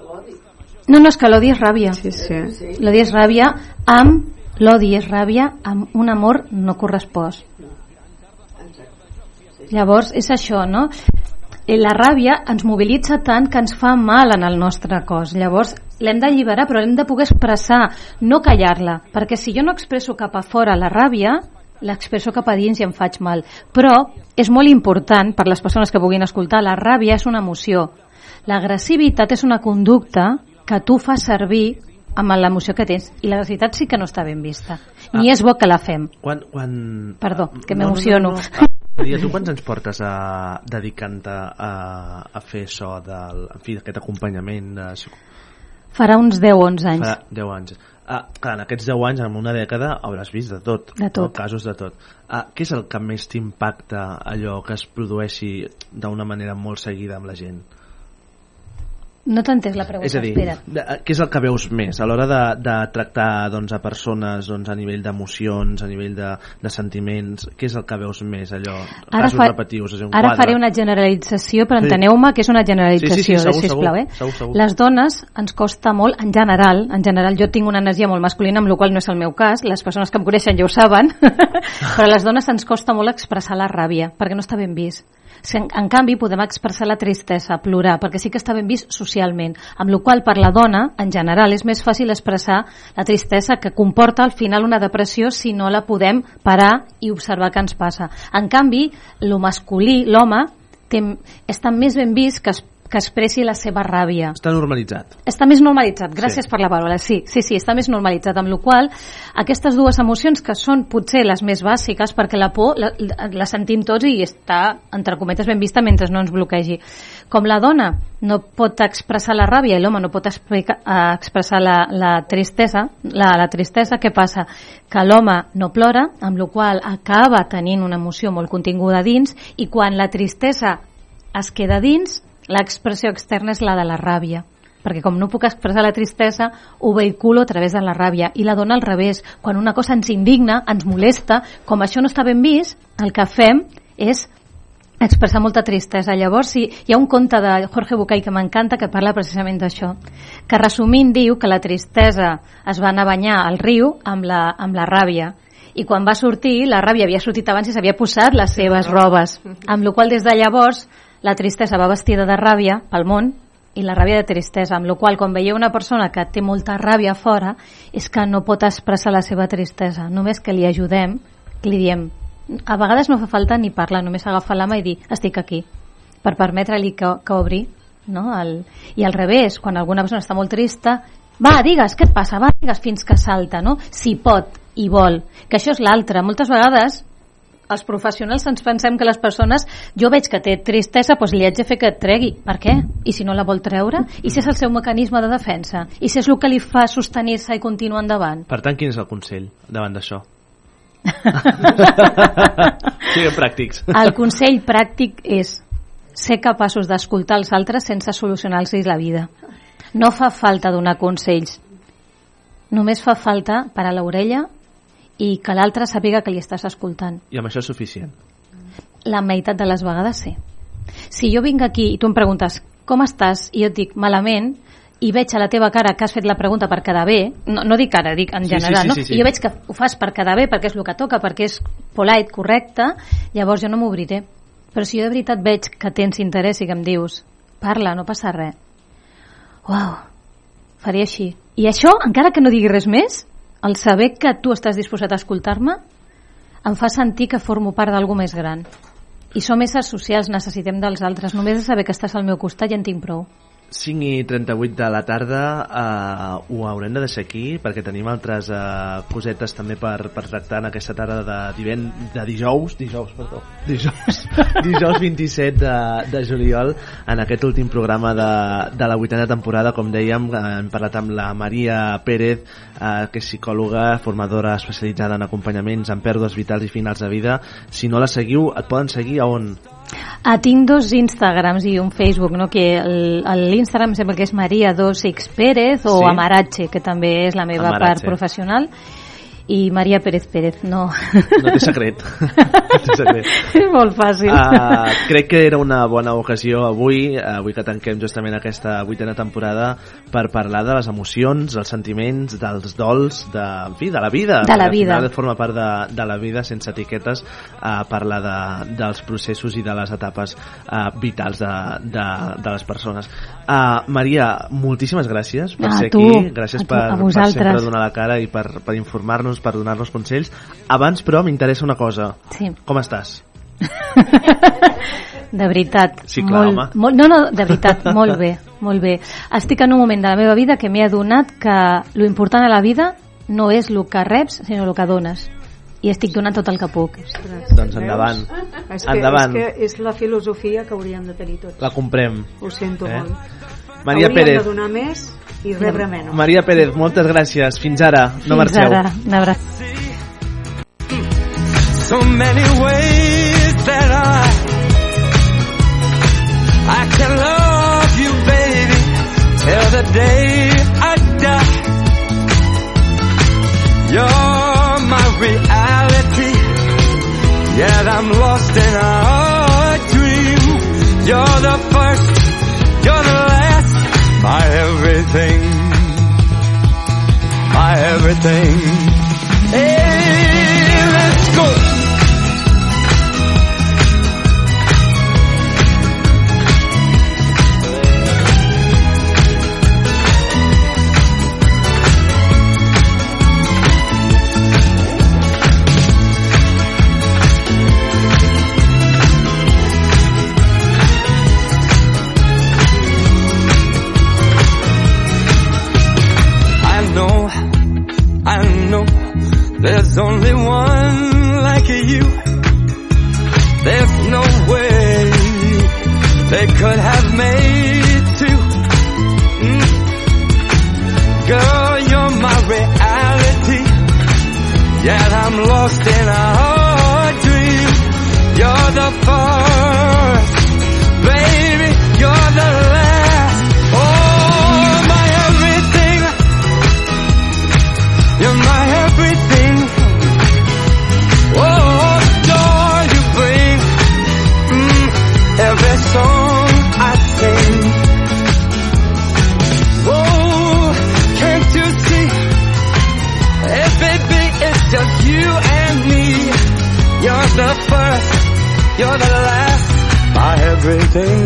L'odi. No, no, és que l'odi és ràbia. Sí, sí. L'odi és ràbia amb... L'odi és ràbia amb un amor no correspost. Llavors, és això, no? eh, la ràbia ens mobilitza tant que ens fa mal en el nostre cos. Llavors, l'hem d'alliberar, però l'hem de poder expressar, no callar-la, perquè si jo no expresso cap a fora la ràbia, l'expresso cap a dins i em faig mal. Però és molt important, per les persones que puguin escoltar, la ràbia és una emoció. L'agressivitat és una conducta que tu fas servir amb l'emoció que tens i l'agressivitat sí que no està ben vista ni Ah. és bo que la fem Quan, quan... Perdó, que No, no, m'emociono. no, no. Maria, tu quants anys portes a, dedicant-te a, a fer això del, en fi, aquest acompanyament de, farà uns 10-11 anys Fa 10 anys. Ah, clar, en aquests 10 anys, en una dècada, hauràs vist de tot. De tot. Casos de tot. Ah, què és el que més t'impacta allò que es produeixi d'una manera molt seguida amb la gent? No entès la pregunta, és a dir, espera de, què és el que veus més a l'hora de, de tractar doncs, a persones doncs, a nivell d'emocions, a nivell de, de sentiments, què és el que veus més allò? ara, casos fa, repetius, és un ara quadre. faré una generalització però Sí. enteneu-me que és una generalització Sí, sí, sí, segur, sisplau, segur, eh? segur, segur. les dones ens costa molt en general, en general jo tinc una energia molt masculina amb la qual no és el meu cas les persones que em coneixen ja ho saben però a les dones ens costa molt expressar la ràbia perquè no està ben vist en, en canvi podem expressar la tristesa, plorar, perquè sí que està ben vist socialment, amb la qual per la dona, en general, és més fàcil expressar la tristesa que comporta al final una depressió si no la podem parar i observar què ens passa. En canvi, lo masculí, l'home, està més ben vist que, es, que expressi la seva ràbia. Està normalitzat. Està més normalitzat, gràcies Sí. per la paraula, sí, sí, sí, està més normalitzat, amb la qual aquestes dues emocions que són potser les més bàsiques, perquè la por la, la, sentim tots i està, entre cometes, ben vista mentre no ens bloquegi. Com la dona no pot expressar la ràbia i l'home no pot explica, eh, expressar la, la tristesa, la, la tristesa, què passa? Que l'home no plora, amb la qual acaba tenint una emoció molt continguda dins i quan la tristesa es queda dins, l'expressió externa és la de la ràbia perquè com no puc expressar la tristesa ho vehiculo a través de la ràbia i la dona al revés, quan una cosa ens indigna ens molesta, com això no està ben vist el que fem és expressar molta tristesa. Llavors, sí, hi ha un conte de Jorge Bucay que m'encanta que parla precisament d'això, que resumint diu que la tristesa es va anar a banyar al riu amb la, amb la ràbia i quan va sortir, la ràbia havia sortit abans i s'havia posat les seves robes, amb la qual des de llavors la tristesa va vestida de ràbia pel món i la ràbia de tristesa, amb la qual quan veieu una persona que té molta ràbia fora és que no pot expressar la seva tristesa, només que li ajudem, que li diem a vegades no fa falta ni parlar, només agafar la mà i dir estic aquí, per permetre-li que, que obri no? El, i al revés, quan alguna persona està molt trista va, digues, què et passa? Va, digues fins que salta, no? Si pot i vol, que això és l'altre. Moltes vegades els professionals ens pensem que les persones jo veig que té tristesa, doncs li haig de fer que et tregui. Per què? I si no la vol treure? I si és el seu mecanisme de defensa? I si és el que li fa sostenir-se i continuar endavant? Per tant, quin és el consell davant d'això? Siguem pràctics. El consell pràctic és ser capaços d'escoltar els altres sense solucionar-los la vida. No fa falta donar consells. Només fa falta parar l'orella i que l'altre sàpiga que li estàs escoltant. I amb això és suficient. La meitat de les vegades sí. Si jo vinc aquí i tu em preguntes com estàs i jo et dic malament i veig a la teva cara que has fet la pregunta per quedar bé, no, no dic ara, dic en Sí, sí, general, sí, no? sí, sí. i jo veig que ho fas per quedar bé, perquè és el que toca, perquè és polite, correcte, llavors jo no m'obriré. Però si jo de veritat veig que tens interès i que em dius parla, no passa res. Uau, faria així. I això, encara que no digui res més, el saber que tu estàs disposat a escoltar-me em fa sentir que formo part d'algú més gran. I som éssers socials, necessitem dels altres. Només de saber que estàs al meu costat ja en tinc prou. 5 i 38 de la tarda eh, ho haurem de deixar aquí perquè tenim altres eh, cosetes també per, per tractar en aquesta tarda de, divent, de dijous dijous, perdó, dijous, dijous 27 de, de juliol en aquest últim programa de, de la vuitena temporada com dèiem, hem parlat amb la Maria Pérez eh, que és psicòloga, formadora especialitzada en acompanyaments en pèrdues vitals i finals de vida si no la seguiu, et poden seguir a on? Ah, tinc dos Instagrams i un Facebook, no? que l'Instagram sembla que és Maria 2X Pérez o Sí. Amarache, que també és la meva Amarache. part professional i Maria Pérez Pérez, no. No té secret. no té secret. És molt fàcil. Uh, crec que era una bona ocasió avui, avui que tanquem justament aquesta vuitena temporada, per parlar de les emocions, els sentiments, dels dols, de, en fi, de la vida. De la al vida. final forma part de, de la vida sense etiquetes, uh, parlar de, dels processos i de les etapes uh, vitals de, de, de les persones. Uh, Maria, moltíssimes gràcies per A ser tu, aquí, gràcies tu, per, per sempre donar la cara i per, per informar-nos, per donar-nos consells. Abans, però, m'interessa una cosa. Sí. Com estàs? De veritat. Sí, clar, molt, home. molt, no, no, de veritat, molt bé, molt bé. Estic en un moment de la meva vida que m'he adonat que lo important a la vida no és el que reps, sinó el que dones. I estic donant tot el que puc. Doncs endavant. És que, Endavant. És que és la filosofia que hauríem de tenir tots. La comprem. Ho sento Eh? molt. Maria hauríem Pérez. de donar més i rebre menys. Maria Pérez, moltes gràcies. Fins ara. No Fins marxeu. ara. Una abraçada. so many ways that I I can love you, baby, till the day I die. You're my reality, yet I'm lost in a dream. You're the first, you're the last, my everything, my everything. Hey, there's only one like you. There's no way they could have made everything.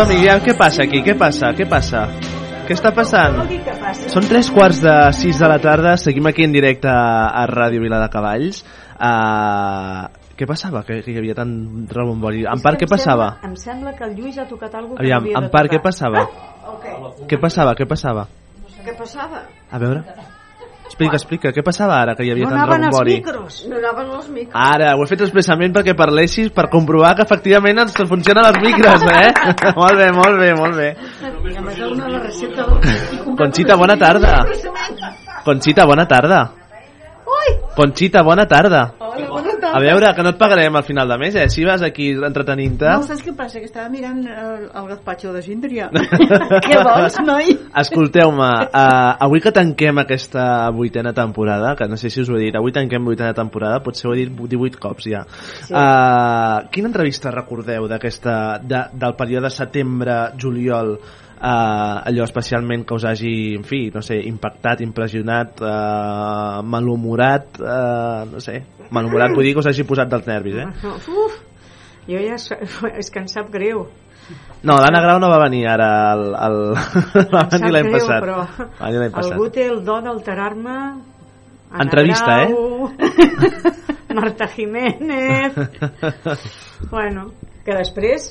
Som-hi, aviam què passa aquí, què passa, què passa? Què està passant? Són tres quarts de sis de la tarda, seguim aquí en directe a Ràdio Vila de Cavalls. Uh, què passava? Que, que hi havia tant rebombori. En part, què passava? Em sembla que el Lluís ha tocat alguna cosa Aviam, que no havia en part, què passava? Ok. Què passava, què passava? Què passava? A veure. Explica, explica, què passava ara que hi havia No tant anaven els rebombori? micros. No anaven els micros. Ara, ho he fet expressament perquè parlessis per comprovar que efectivament ens funcionen els micros, eh? molt bé, molt bé, molt bé. Conxita, bona tarda. Conxita, bona tarda. Conxita, bona tarda. Hola, bona tarda. A veure, que no et pagarem al final de mes, eh? Si vas aquí entretenint-te... No, saps què passa? Que estava mirant el, el gazpacho de Síndria. què vols, noi? Escolteu-me, uh, avui que tanquem aquesta vuitena temporada, que no sé si us ho he dit, avui tanquem vuitena temporada, potser ho he dit 18 cops ja. Sí. Uh, quina entrevista recordeu d'aquesta de, del període setembre-juliol allò especialment que us hagi, en fi, no sé, impactat, impressionat, uh, malhumorat, uh, no sé, malhumorat vull dir que us hagi posat dels nervis, eh? Uf, jo ja... És que em sap greu. No, l'Anna Grau no va venir ara, el, el, va venir l'any passat. però l'any passat. algú té el do d'alterar-me Ana Entrevista, eh? Grau, Marta Jiménez bueno, que després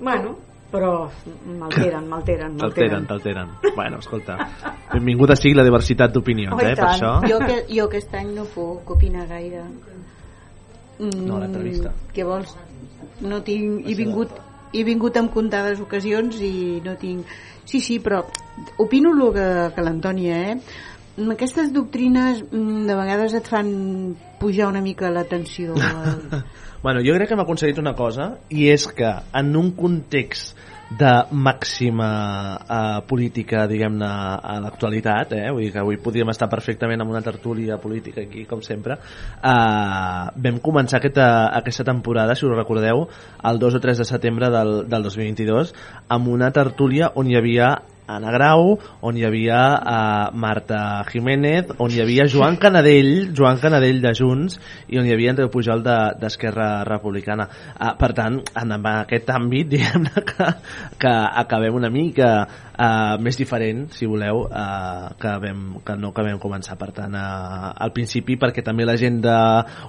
bueno, però m'alteren, m'alteren, T'alteren, t'alteren. Bueno, escolta, benvinguda sigui la diversitat d'opinions, Oh, eh, per tant. això. Jo, que, jo aquest any no puc opinar gaire. Mm, No, l'entrevista. Què vols? No tinc... He vingut, he vingut en comptades ocasions i no tinc... Sí, sí, però opino el que, que l'Antònia, eh? Mm, Aquestes doctrines mm, de vegades et fan pujar una mica la tensió. Bueno, jo crec que hem aconseguit una cosa i és que en un context de màxima eh, política, diguem-ne, a l'actualitat, eh? vull dir que avui podríem estar perfectament amb una tertúlia política aquí, com sempre, eh, vam començar aquesta, aquesta temporada, si us recordeu, el 2 o 3 de setembre del, del 2022, amb una tertúlia on hi havia Anna Grau, on hi havia uh, Marta Jiménez, on hi havia Joan Canadell, Joan Canadell de Junts, i on hi havia Andreu Pujol de- d'Esquerra Republicana. Uh, per tant, en, aquest àmbit, diguem-ne que, que acabem una mica uh, més diferent, si voleu, uh, que, vam, que no que vam començar. Per tant, uh, al principi, perquè també l'agenda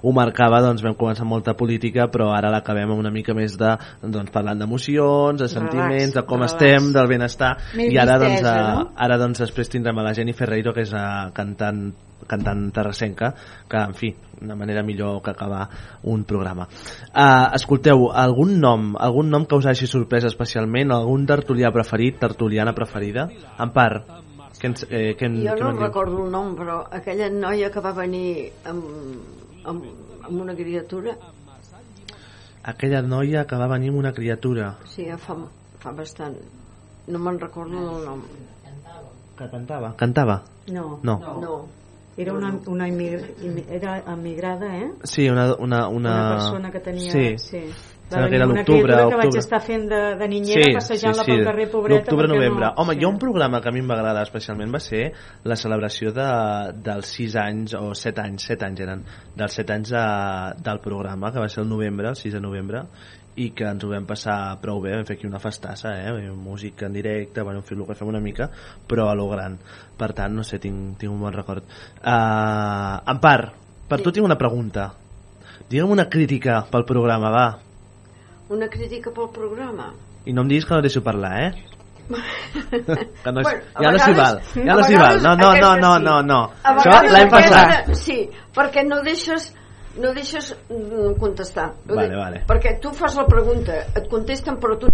ho marcava, doncs vam començar amb molta política, però ara l'acabem una mica més de, doncs, parlant d'emocions, de sentiments, de com relax. estem, del benestar, Més i ara, doncs, distesa, uh, no? ara doncs després tindrem a la Jenny Ferreiro que és uh, cantant cantant terrassenca que en fi, una manera millor que acabar un programa. Uh, escolteu, algun nom algun nom que us hagi sorprès especialment? Algun tertulià preferit, tertuliana preferida? En part que ens, eh, que, en- Jo no recordo el nom, però aquella noia que va venir amb, amb, amb una criatura, aquella noia que va venir amb una criatura. Sí, ja fa, fa bastant. No me'n recordo el nom. que cantava cantava? no, No. No. era una, una era emigrada eh? sí, una, una, una... una persona que tenia sí. sí. Sembla que era una l'octubre, criatura que vaig octubre. estar fent de, de niñera passejant-la pel carrer pobreta L'octubre, perquè novembre. no... Home, hi ha un programa que a mi em va agradar especialment va ser la celebració de, dels 6 anys, o 7 anys, 7 anys eren, dels 7 anys de, del programa, que va ser el novembre, el 6 de novembre, i que ens ho vam passar prou bé, vam fer aquí una festassa, eh? música en directe, bueno, en fi, el que fem una mica, però a lo gran. Per tant, no sé, tinc, tinc un bon record. Uh, en part, per tu tinc una pregunta. Digue'm una crítica pel programa, va. Una crítica pel programa. I no em diguis que no deixo parlar, eh? Que no és, Bueno, ja no s'hi val, ja no s'hi val. No, no, no, no, no, no. Això aquesta- passat. Sí, perquè no deixes no deixes mm, contestar. Vale, vale. Perquè tu fas la pregunta, et contesten però tu...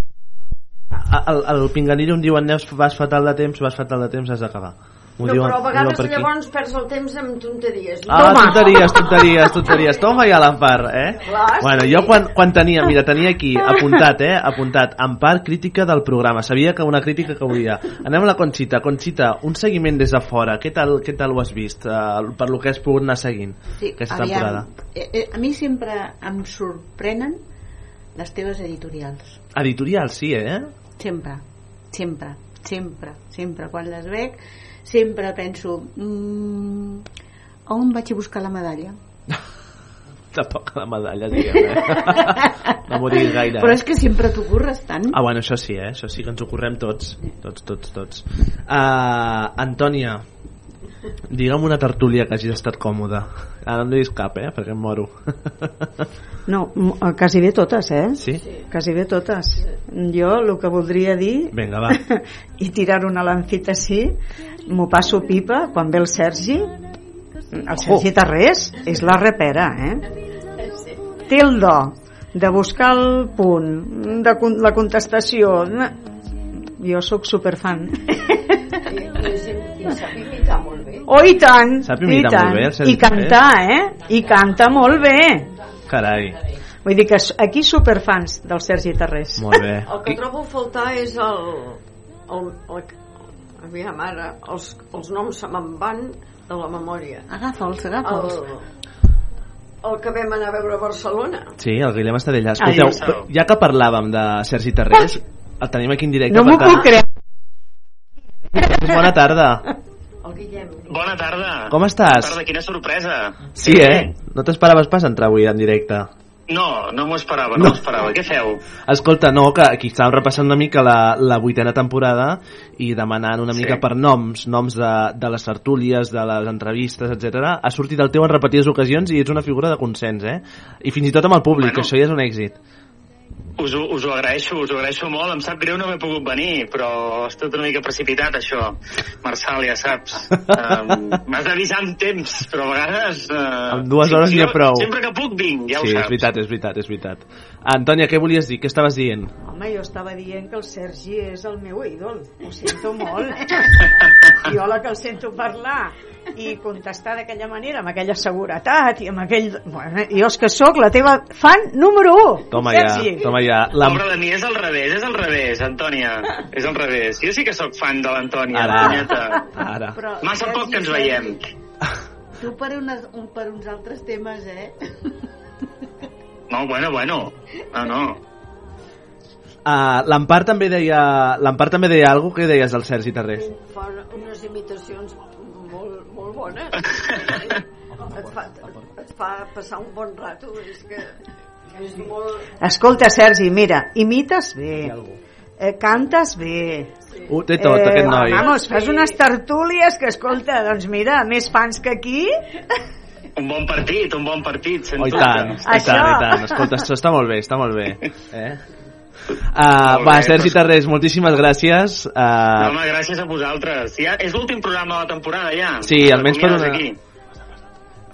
El, el pinganillo em diuen Neus, vas fatal de temps, vas fatal de temps, has d'acabar. M'ho No, diuen- però a vegades per aquí. llavors perds el temps amb tonteries. Ah, tonteries, tonteries, tonteries. Toma ja l'Empar, eh? Clar, bueno, sí. jo quan, quan tenia, mira, tenia aquí apuntat, eh? Apuntat, Empar, crítica del programa. Sabia que una crítica que volia. Anem a la Conxita. Conxita, un seguiment des de fora. Què tal, què tal ho has vist? Uh, per lo que has pogut anar seguint Sí, aquesta aviam, temporada. eh, eh, a mi sempre em sorprenen les teves editorials. Editorial, sí, eh? Sempre, sempre, sempre, sempre. Quan les veig, sempre penso mm, on vaig a buscar la medalla? Tampoc la medalla, diguem, eh? No m'ho diguis gaire. Però eh? és que sempre t'ho curres tant. Ah, bueno, això sí, eh? Això sí que ens ho correm tots. Tots, tots, tots. Uh, Antònia, digue'm una tertúlia que hagis estat còmoda. Ara no diguis cap, eh? Perquè em moro. No, eh, quasi bé totes, eh? Sí? Quasi bé totes. Jo el que voldria dir Vinga, va. i tirar una lancita així m'ho passo pipa quan ve el Sergi el Sergi Tarrés és la repera eh? té el do de buscar el punt de la contestació jo sóc superfan I, i, i sap imitar molt bé. Oh i tant, Sap i, tant. molt bé, el Sergi i cantar eh? i canta molt bé Carai, vull dir que aquí superfans del Sergi Tarrés molt bé. El que trobo a faltar és el... el, el aviam, ara, els, els noms se me'n van de la memòria. Agafa'ls, agafa'ls. El, el que vam anar a veure a Barcelona. Sí, el Guillem Estadella. Ah, Escolteu, ja sabeu. ja que parlàvem de Sergi Tarrés, el tenim aquí en directe. no m'ho puc creure Bona tarda. El Guillem. Bona tarda. Com estàs? Bona tarda, quina sorpresa. Sí, eh? No t'esperaves pas entrar avui en directe. No, no m'ho esperava, no, No. m'ho esperava. Què feu? Escolta, no, que aquí estàvem repassant una mica la, la vuitena temporada i demanant una mica Sí. per noms, noms de, de les tertúlies, de les entrevistes, etc. Ha sortit el teu en repetides ocasions i ets una figura de consens, eh? I fins i tot amb el públic, Bueno. això ja és un èxit. Us ho, us ho agraeixo, us ho agraeixo molt. Em sap greu no haver pogut venir, però és tot una mica precipitat, això. Marçal, ja saps. Um, M'has d'avisar amb temps, però a vegades... Uh, Amb dues hores n'hi ha prou. Sempre que puc vinc, ja ho sí, és saps. veritat, és veritat, és veritat. Antònia, què volies dir? Què estaves dient? Home, jo estava dient que el Sergi és el meu ídol. Ho sento molt. jo la que el sento parlar i contestar d'aquella manera, amb aquella seguretat i amb aquell... Bueno, jo és que sóc la teva fan número 1. Toma ja, Sergi. toma ja. La... Pobre de mi, és al revés, és al revés, Antònia. És al revés. Jo sí que sóc fan de l'Antònia, Ara. punyeta. Ara. Però, Massa Sergi, poc que ens veiem. Tu per, unes, un, per uns altres temes, eh? No, bueno, bueno. No, no. Uh, L'Empar també deia l'Empar també deia alguna que deies del Sergi Tarrés Fa unes imitacions molt, molt bones. et, fa, et fa passar un bon rato. És que és molt... Escolta, Sergi, mira, imites bé, eh, cantes bé, Ho té tot, aquest noi. Vamos, fas unes tertúlies que, escolta, doncs mira, més fans que aquí... Un bon partit, un bon partit, sens Oh, i dubte. tant, i tant, i tant. Escolta, això està molt bé, està molt bé. Eh? Uh, Molt va, bé, Sergi doncs- Tarrés, moltíssimes gràcies. No, Uh, home, gràcies a vosaltres. Ja, és l'últim programa de la temporada, ja. Sí, almenys per una- Aquí.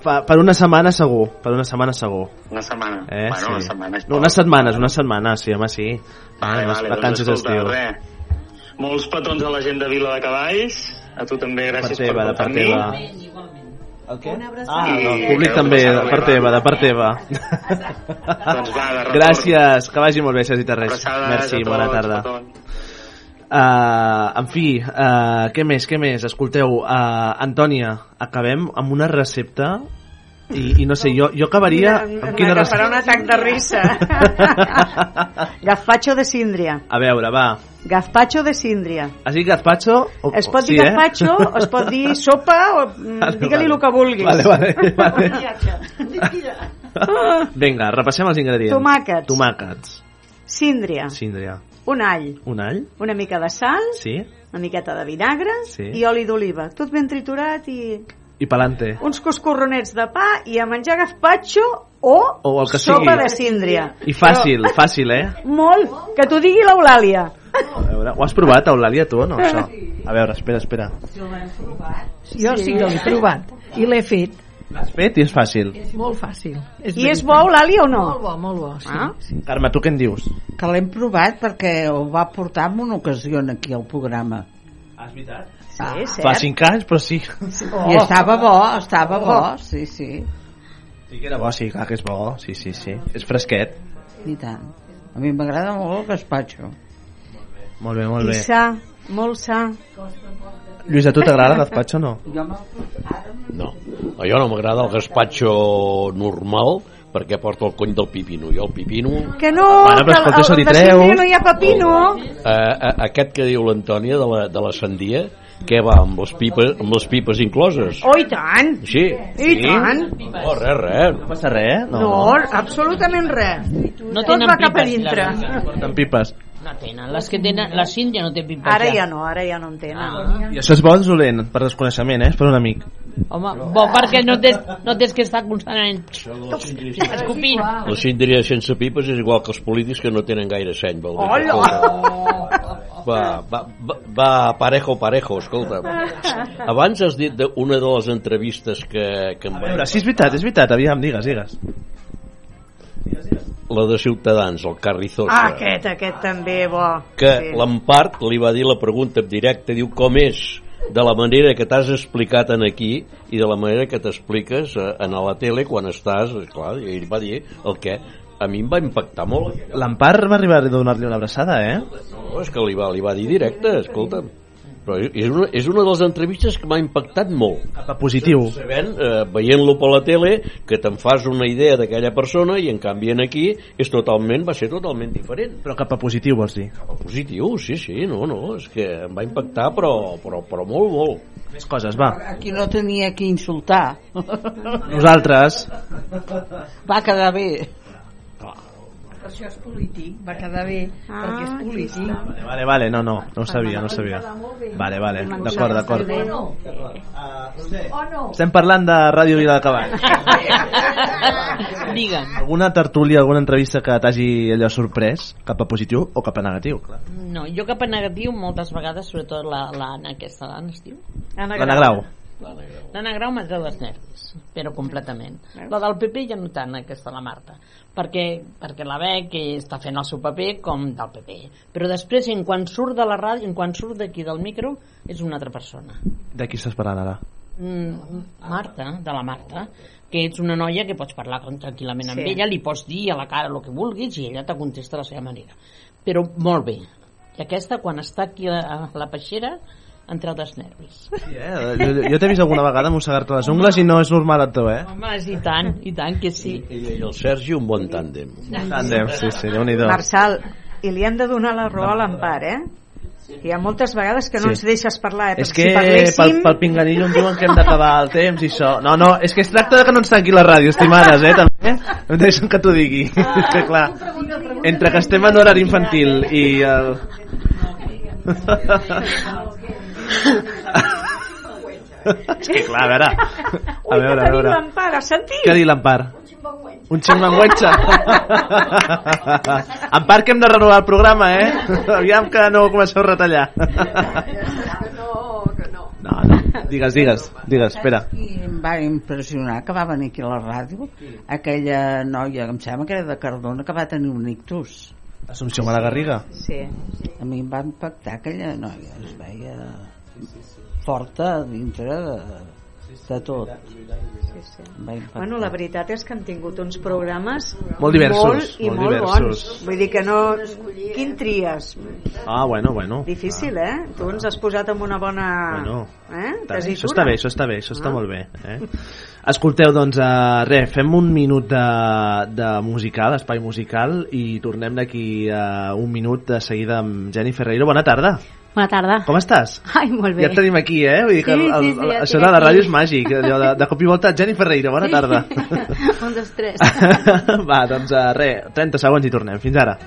per, per una setmana segur, per una setmana segur. Una setmana. Eh, bueno, sí. una setmana. No, unes setmanes, unes setmanes, sí, home, sí. Vale, Ah, les vale, vacances doncs, escolta, d'estiu. res. Molts petons a la gent de Vila de Cavalls. A tu també, Per gràcies teva, de per part portar teva. El què? Ah, Sí, no, el públic també, de part teva, va. de part teva. Doncs va, de. Gràcies, que vagi molt bé, Sergi. Abraçades Merci, a bona tarda. Uh, en fi, uh, què més, què més? Escolteu, uh, Antònia, acabem amb una recepta i, i no sé, jo, jo acabaria amb quina recepta? un atac de risa. Gazpacho de síndria. A veure, va. Gazpacho de síndria. Has dit gazpacho? O, Es pot sí, dir eh? gazpacho, o es pot dir sopa, o mm, Vale, digue-li vale. el que vulguis. Vale, vale, vale. Vinga, repassem els ingredients. Tomàquets. Tomàquets. Síndria, Síndria. un all, Un all? una mica de sal, Sí. una miqueta de vinagre Sí. i oli d'oliva. Tot ben triturat i I pelante. uns coscorronets de pa i a menjar gazpacho o, O el que sopa sigui. de síndria. I fàcil, fàcil, eh? Molt. Que t'ho digui l'Eulàlia. A veure, ho has provat, Eulàlia, tu o no, això? A veure, espera, espera. Jo sí que l'he provat i l'he fet. L'has fet i és fàcil. És molt fàcil. És I és bo, Eulàlia, o no? Molt bo, molt bo, sí. Ah? sí. Carme, tu què en dius? Que l'hem provat perquè ho va portar en una ocasió aquí al programa. Ah, és veritat? Sí, és Fa cert. 5 anys, però sí. I estava bo, estava bo, sí, sí. Sí que era bo, sí, clar que és bo. Sí, sí, sí. És fresquet. I tant. A mi m'agrada molt el gazpacho. Molt bé, molt I bé. sa, molt sa. Lluís, a tu t'agrada el gazpacho o no? No, a jo no m'agrada el gaspatxo normal perquè porta el cony del pipino. Jo el pipino... Que no, però que escolta, el, el li de treu. síndria no hi ha pepino. Eh, eh, aquest que diu l'Antònia de, la, de la sandia, Què va, amb les pipes, amb les pipes incloses? Oh, i tant! Sí? I tant! No, res, res. No passa res, No, no absolutament res. No Tot tenen va cap a dintre. Porten pipes. No tenen. Les que tenen, la ja no té pipes. Ara ja no, ara ja no en tenen. I això és bo o dolent? Per desconeixement, eh? És per un amic. Home, bo, perquè no tens, no tens que estar constantment escopint. La síndria sense pipes és igual que els polítics que no tenen gaire seny. Vol dir, Hola! escolta, Va, va, va, va parejo, parejo, escolta. Abans has dit de una de les entrevistes que, que em A va... veure, sí, és veritat, és veritat. Aviam, digues, digues. La de Ciutadans, el Carrizosa. Ah, aquest, aquest també, bo. que Sí. l'Empart li va dir la pregunta en directe, diu com és de la manera que t'has explicat en aquí i de la manera que t'expliques eh, en a la tele quan estàs, clar, i ell va dir el que a mi em va impactar molt. L'Empar va arribar a donar-li una abraçada, eh? No, és que li va, li va dir directe, escolta'm. Però és una, és una de les entrevistes que m'ha impactat molt. Cap a positiu. Sabent, eh, veient-lo per la tele, que te'n fas una idea d'aquella persona i en canvi en aquí és totalment, va ser totalment diferent. Però cap a positiu, vols dir? Cap a positiu, sí, sí, no, no, és que em va impactar però, però, però molt, molt. Més coses, va. Aquí no tenia que insultar. Nosaltres. Va quedar bé. Això és polític, va quedar bé, Ah, perquè és polític. Vale, vale, vale, no, no, no ho sabia, no ho sabia. Vale, vale, d'acord, d'acord. O no? O no? Estem parlant de Ràdio Vila de Cavall. Digue'm. Alguna tertúlia, alguna entrevista que t'hagi allò sorprès, cap a positiu o cap a negatiu? Clar. No, jo cap a negatiu moltes vegades, sobretot la- l'Anna aquesta, l'Anna es diu? L'Anna Grau. L'Anna Grau m'ha tret els nervis, però completament. La del PP ja no tant, aquesta, la Marta, perquè, perquè la veig que està fent el seu paper com del PP. Però després, en quan surt de la ràdio, en quan surt d'aquí del micro, és una altra persona. De qui estàs parlant ara? Mm, Marta, de la Marta, que ets una noia que pots parlar con- tranquil·lament amb Sí. ella, li pots dir a la cara el que vulguis i ella te contesta a la seva manera. Però molt bé. I aquesta, quan està aquí a a la peixera, em treu dels nervis. Sí, eh? Jo, jo t'he vist alguna vegada mossegar-te les ungles i no és normal et tu, eh? Home, i tant, i tant que sí. Ella i el Sergi un bon tàndem. Tàndem, sí, sí, déu-n'hi-do. Marçal, i li hem de donar la raó a l'Empar, eh? Hi ha moltes vegades que no Sí. ens deixes parlar, eh? És Perquè que si parléssim... pel, pel pinganillo em diuen que hem d'acabar el temps i això. No, no, és que es tracta de que no ens tanqui la ràdio, estimades, eh, també. No em deixen que t'ho digui. És que clar, entre que estem en horari infantil i el... És que clar, a veure... A Ui, veure, que a veure. tenim l'Empar, has sentit? Què ha dit l'Empar? Un xingüengüetxa. Empar que hem de renovar el programa, eh? Aviam que no comenceu a retallar. No, no. Digues, digues, digues, espera. I em va impressionar que va venir aquí a la ràdio aquella noia, que em sembla que era de Cardona, que va tenir un ictus. Assumpció Malagarriga. Sí. A mi em va impactar aquella noia, es veia forta dintre de, de tot. Sí, sí. Bueno, la veritat és que han tingut uns programes Molt diversos, molt i molt molt, diversos. bons. Vull dir que no... Quin tries? Ah, bueno, bueno. Difícil, eh? Tu ens has posat amb una bona... Bueno, eh? Tesitura. això està bé, això està bé, això està Ah. molt bé. Eh? Escolteu, doncs, uh, res, fem un minut de, de musical, espai musical, i tornem d'aquí uh, un minut de seguida amb Jenny Ferreiro. Bona tarda. Bona tarda. Com estàs? Ai, molt bé. Ja et tenim aquí, eh? Vull dir que Sí, el, el, sí, sí, ja això de la ràdio és màgic. Allò de, de cop i volta, Jenny Ferreiro, bona Sí. tarda. Un, dos, tres. Va, doncs uh, res, 30 segons i tornem. Fins ara.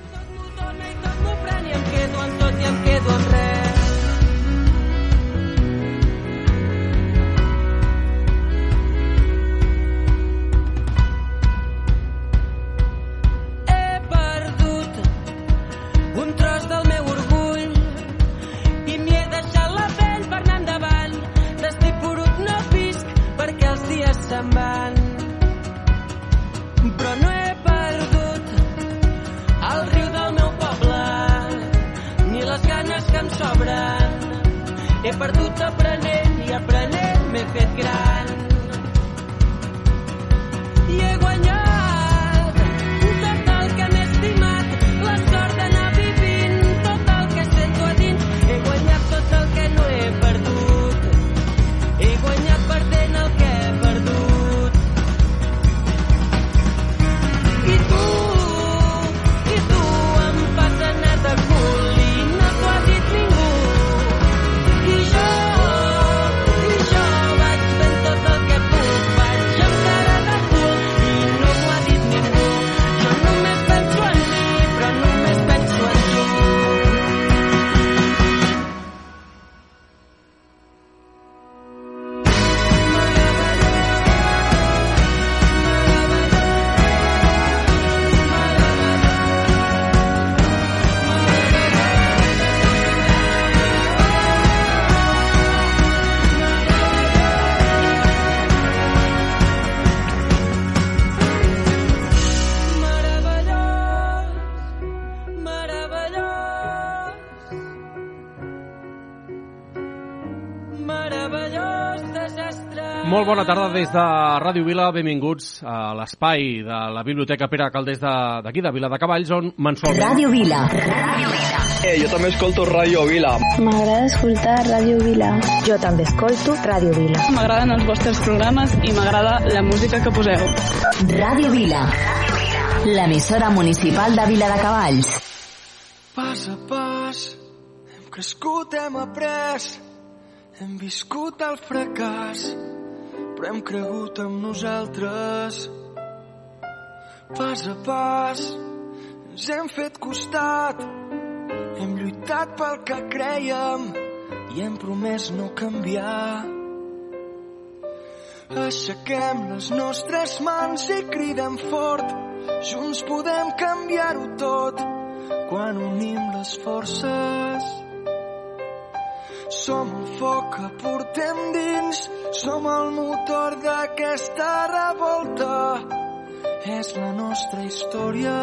Molt bona tarda des de Ràdio Vila. Benvinguts a l'espai de la Biblioteca Pere Caldés de- d'aquí, de, de Vila de Cavalls, on mensualment... Ràdio Vila. Eh, jo també escolto Ràdio Vila. M'agrada escoltar Ràdio Vila. Jo també escolto Ràdio Vila. M'agraden els vostres programes i m'agrada la música que poseu. Ràdio Vila. L'emissora municipal de Vila de Cavalls. Pas a pas, hem crescut, hem après, hem viscut el fracàs, però hem cregut en nosaltres. Pas a pas, ens hem fet costat, hem lluitat pel que creiem i hem promès no canviar. Aixequem les nostres mans i cridem fort, junts podem canviar-ho tot quan unim les forces. Som el foc que portem dins, som el motor d'aquesta revolta. És la nostra història.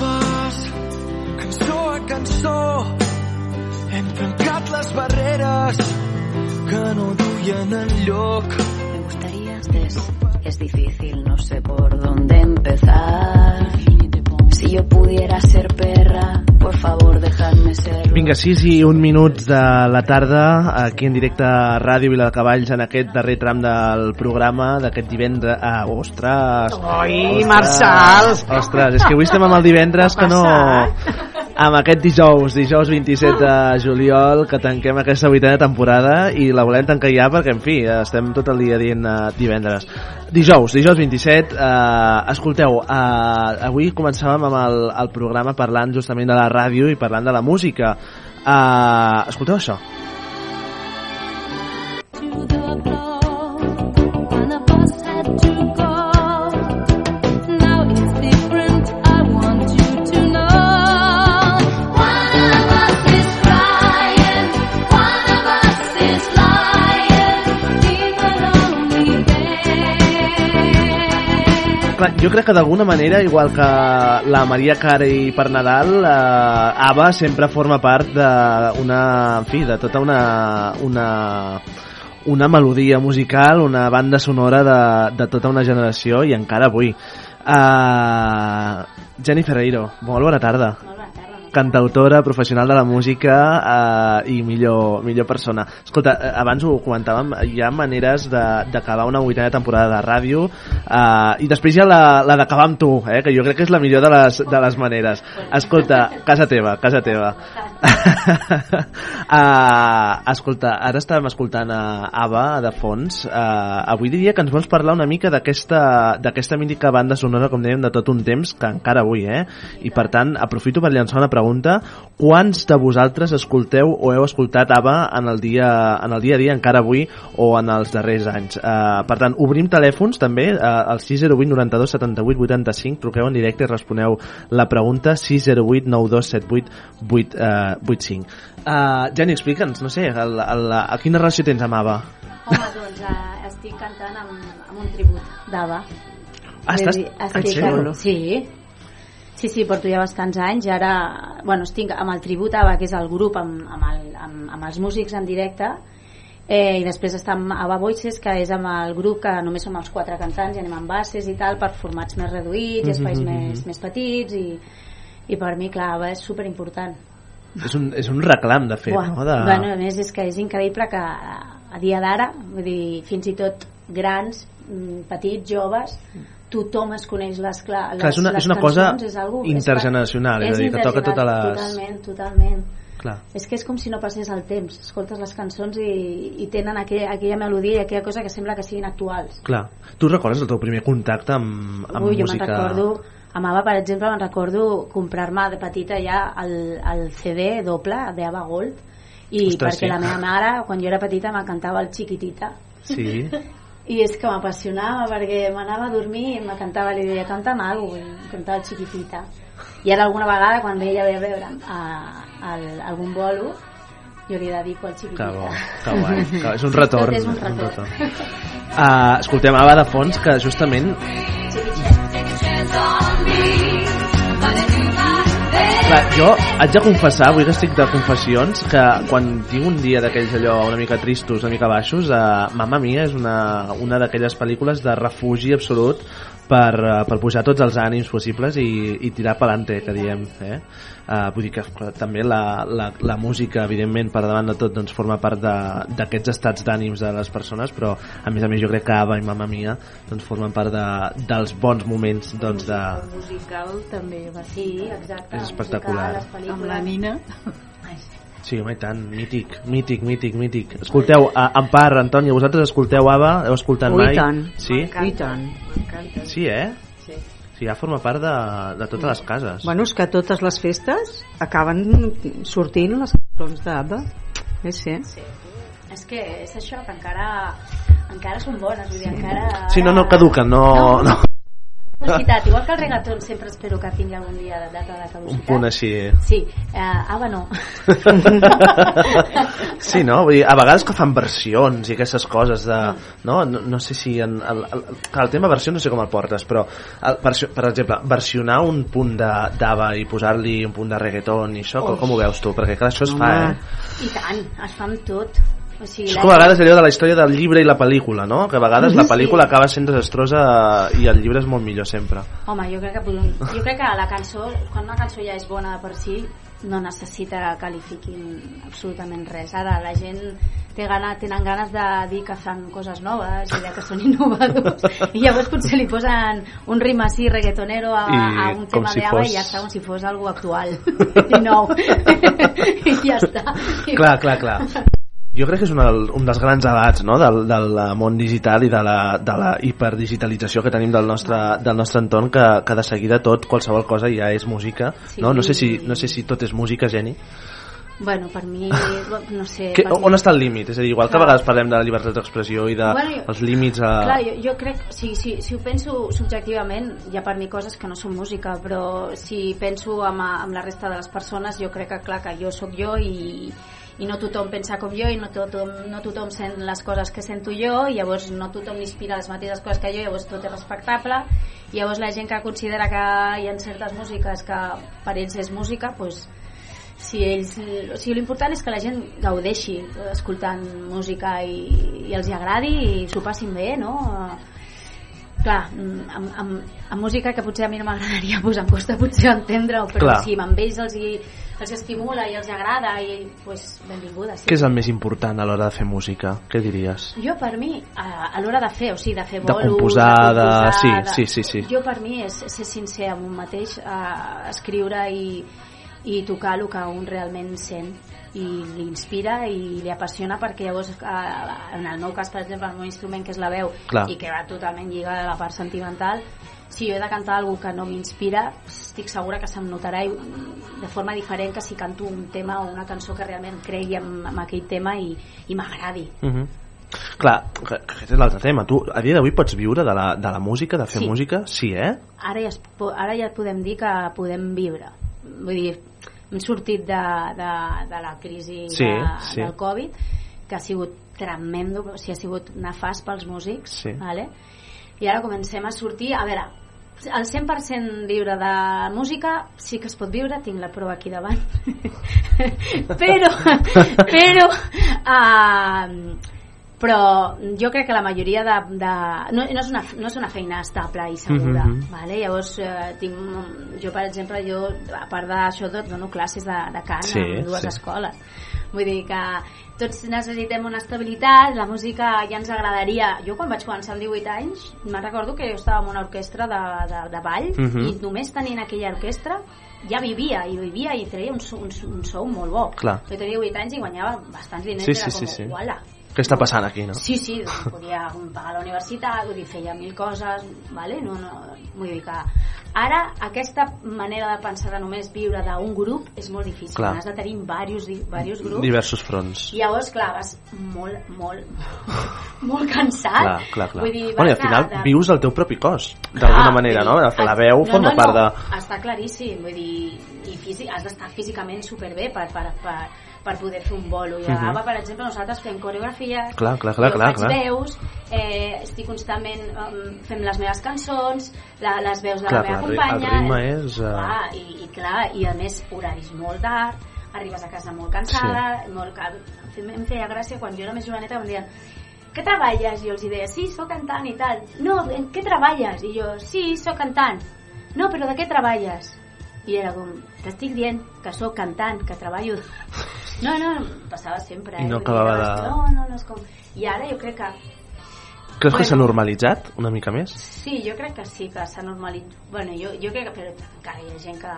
Pas hem trencat les barreres que no duien enlloc. Me gustaría es, es difícil, no sé por dónde empezar. Si yo pudiera ser perra, por favor, dejadme ser. Vinga, 6 i 1 minuts de la tarda, aquí en directe a Ràdio Vila de Cavalls, en aquest darrer tram del programa d'aquest divendres... Ah, ostres! Oi, Marçal! Ostres, és que avui estem amb el divendres que no... Amb aquest dijous, dijous 27 de juliol, que tanquem aquesta vuitena temporada i la volem tancar ja perquè, en fi, estem tot el dia dient uh, divendres. Dijous, dijous 27, uh, escolteu, uh, avui començàvem amb el, el programa parlant justament de la ràdio i parlant de la música. Uh, escolteu això. Jo crec que d'alguna manera, igual que la Maria Carey per Nadal, eh, ABBA sempre forma part d'una, en fi, de tota una, una, una melodia musical, una banda sonora de, de tota una generació i encara avui. Uh, Jenny Ferreiro, molt bona tarda. Cantautora, professional de la música uh, i millor, millor persona. Escolta, eh, abans ho comentàvem, hi ha maneres d'acabar una vuitena temporada de ràdio uh, i després hi ha la, la d'acabar amb tu, eh, que jo crec que és la millor de les, de les maneres. Escolta, casa teva, casa teva. uh, escolta, ara estàvem escoltant a Ava de fons. Uh, avui diria que ens vols parlar una mica d'aquesta mítica banda sonora, com dèiem, de tot un temps, que encara avui, eh? I per tant, aprofito per llançar una pregunta. Quants de vosaltres escolteu o heu escoltat Ava en el dia, en el dia a dia, encara avui, o en els darrers anys? Uh, per tant, obrim telèfons també, uh, al 608 92 78 85, truqueu en directe i responeu la pregunta 608 92 78 8, uh, 85. Uh, Jenny, explica'ns, no sé, el, el, a quina relació tens amb Ava? Home, doncs uh, estic cantant amb, amb un tribut d'Ava. Ah, estàs- estic sèrio? Sí, sí, sí, porto ja bastants anys i ara, bueno, estic amb el tribut ABBA, que és el grup amb, amb, el, amb, amb els músics en directe, eh, i després està amb Ava Voices, que és amb el grup que només som els quatre cantants i anem amb bases i tal, per formats més reduïts, i espais Mhm, mhm, més, mhm. més petits, i, i per mi, clar, Ava és superimportant. És un, és un reclam, de fet, Buah, no? De... Bueno, a més és que és increïble que a dia d'ara, vull dir, fins i tot grans, mm, petits, joves, tothom es coneix les, cla les, Clar, és una- les és una cosa cançons, és algo, intergeneracional, és a dir, que toca totes les- Totalment, totalment. Clar. És que és com si no passés el temps. Escoltes les cançons i, i tenen aquella, aquella melodia i aquella cosa que sembla que siguin actuals. Clar. Tu recordes el teu primer contacte amb, amb Ui, jo me'n música? recordo, amb Ava, per exemple, me'n recordo comprar-me de petita ja el, el CD doble d'Ava Gold i Ostres, perquè sí. la meva mare, quan jo era petita, me cantava el Chiquitita Sí. i és que m'apassionava perquè m'anava a dormir i me cantava, li deia, canta'm alguna cosa, cantava el Chiquitita i ara alguna vegada quan ella ve a veure'm a, a, a algun bolo jo li dedico el Que Chiquitita bo, que guai. Que és un retorn. Tot és un un retorn. retorn. Uh, escoltem Ava de fons, que justament Clar, jo haig de confessar, avui que estic de confessions, que quan tinc un dia d'aquells allò una mica tristos, una mica baixos, eh, Mamma Mia és una, una d'aquelles pel·lícules de refugi absolut per, eh, per pujar tots els ànims possibles i, i tirar pelante, que diem. Eh? Uh, vull dir que clar, també la, la, la música, evidentment, per davant de tot, doncs, forma part de- d'aquests estats d'ànims de les persones, però a més a més jo crec que Ava i Mamma Mia doncs, formen part de, dels bons moments doncs, de, El musical també va ser... Sí, exacte. És espectacular. Musical, les pel·lícules. Amb la Nina. Sí, home, i tant, mític, mític, mític, mític. Escolteu, a, Empar, Antònia, vosaltres escolteu ABBA? Heu escoltat Ui, mai? tant. Sí? I tant. Sí, eh? Sí. Sí, ja forma part de, de totes les cases. Bueno, és que a totes les festes acaben sortint les cançons d'Abba. Sí, sí. Sí. És que és això, que encara, encara són bones, vull dir, encara... Sí, no, no caduquen, no... no. Caducitat, igual que el reggaeton sempre espero que tingui algun dia de data de Un caducitat. punt així... Sí, eh, Ava no. Sí, no? Vull dir, a vegades que fan versions i aquestes coses de... No, no, no sé si... En, el, el, el tema versió no sé com el portes, però, el, versió, per exemple, versionar un punt de- d'Ava i posar-li un punt de reggaeton i això, com, com ho veus tu? Perquè clar, això es fa, eh? I tant, es fa amb tot. O sigui, És com a vegades allò de la història del llibre i la pel·lícula, no? Que a vegades la pel·lícula Sí. acaba sent desastrosa i el llibre és molt millor sempre. Home, jo crec que jo crec que la cançó, quan una cançó ja és bona de per si, no necessita que li fiquin absolutament res. Ara la gent té gana, tenen ganes de dir que fan coses noves i de que són innovadors i llavors potser li posen un ritme així reggaetonero a, I a un tema si d'ava fos- i ja està com si fos algo actual i nou i ja està Clar, clar, clar. Jo crec que és un, del- un dels grans debats no? del, del món digital i de la, de la hiperdigitalització que tenim del nostre, del nostre entorn que, que de seguida tot, qualsevol cosa ja és música Sí. no? No, sé si, no sé si tot és música, Geni bueno, per mi no sé que, per mi- on està el límit? És a dir, igual que a Clar. vegades parlem de la llibertat d'expressió i dels Bueno, de, jo- els límits a... Clar, jo, jo crec, si, si, si ho penso subjectivament, hi ha per mi coses que no són música, però si penso amb, amb la resta de les persones, jo crec que clar que jo sóc jo i, i no tothom pensa com jo i no tothom, no tothom sent les coses que sento jo i llavors no tothom inspira les mateixes coses que jo llavors tot és respectable i llavors la gent que considera que hi ha certes músiques que per ells és música doncs si ells, o sigui, l'important és que la gent gaudeixi escoltant música i, i els hi agradi i s'ho passin bé, no? clar, amb, amb, amb música que potser a mi no m'agradaria pues em costa potser entendre-ho però Clar. si amb ells els, hi, els estimula i els agrada i pues, benvinguda sí. Què és el més important a l'hora de fer música? Què diries? Jo per mi, a, a l'hora de fer, o sigui, de fer De bolos, composar, de- composar, sí, de- sí, sí, sí. Jo per mi és ser sincer amb un mateix, eh, escriure i, i tocar el que un realment sent i li inspira i li apassiona perquè llavors eh, en el meu cas per exemple el meu instrument que és la veu Clar. i que va totalment lligada a la part sentimental si jo he de cantar alguna que no m'inspira estic segura que se'm notarà de forma diferent que si canto un tema o una cançó que realment cregui en, en aquell tema i, i m'agradi Uh -huh. Clar, que, que aquest és l'altre tema. Tu a dia d'avui pots viure de la, de la música, de fer Sí. música? Sí, eh? ara ja, es, ara ja podem dir que podem viure vull dir, hem sortit de, de, de la crisi Sí, de, sí. del Covid que ha sigut tremendo o sigui, ha sigut nefast pels músics Sí. vale? i ara comencem a sortir a veure, el 100% viure de música sí que es pot viure, tinc la prova aquí davant però però uh, però jo crec que la majoria de... de no, no, és una, no és una feina estable i segura, Mhm, mhm. vale? llavors eh, tinc, jo per exemple jo a part d'això tot dono classes de, de cant Sí, en dues sí. escoles vull dir que tots necessitem una estabilitat la música ja ens agradaria jo quan vaig començar amb 18 anys me'n recordo que jo estava en una orquestra de, de, de ball Mhm. i només tenint aquella orquestra ja vivia i vivia i treia un, un, un sou molt bo Clar. jo tenia 18 anys i guanyava bastants diners Sí, sí, era sí, com, sí. uala, Què està passant aquí, no? Sí, sí, doncs podia pagar la universitat, vull dir, feia mil coses, vale? no, no, vull dir que Ara, aquesta manera de pensar de només viure d'un grup és molt difícil. Clar. Has de tenir diversos, diversos grups. Diversos fronts. I llavors, clar, vas molt, molt, molt cansat. Clar, clar, clar. Vull dir, bueno, i al final de- vius el teu propi cos, d'alguna Ah, manera, vull no? dir, La veu no, forma no, part no, de... Està claríssim, vull dir, i físic, has d'estar físicament superbé per, per, per, per poder fer un bolo. I a. ABBA, per exemple, nosaltres fem coreografies, Clar, clar, clar, jo clar, faig clar. veus, eh, estic constantment um, fent les meves cançons, la, les veus de Clar, la meva clar, el companya... ritme és, eh, Clar, i, i, clar, i a més horaris molt tard, arribes a casa molt cansada, sí. molt, cal- em feia gràcia quan jo era més joveneta em deien què treballes? I jo els deia, sí, sóc cantant i tal. No, en què treballes? I jo, sí, sóc cantant. No, però de què treballes? I era com, t'estic dient que sóc cantant, que treballo... No, no, passava sempre. I no acabava de- No, no, no és com... I ara jo crec que... Creus que Bueno. s'ha normalitzat una mica més? Sí, jo crec que sí, que s'ha normalitzat. Bueno, jo, jo crec que però encara hi ha gent que,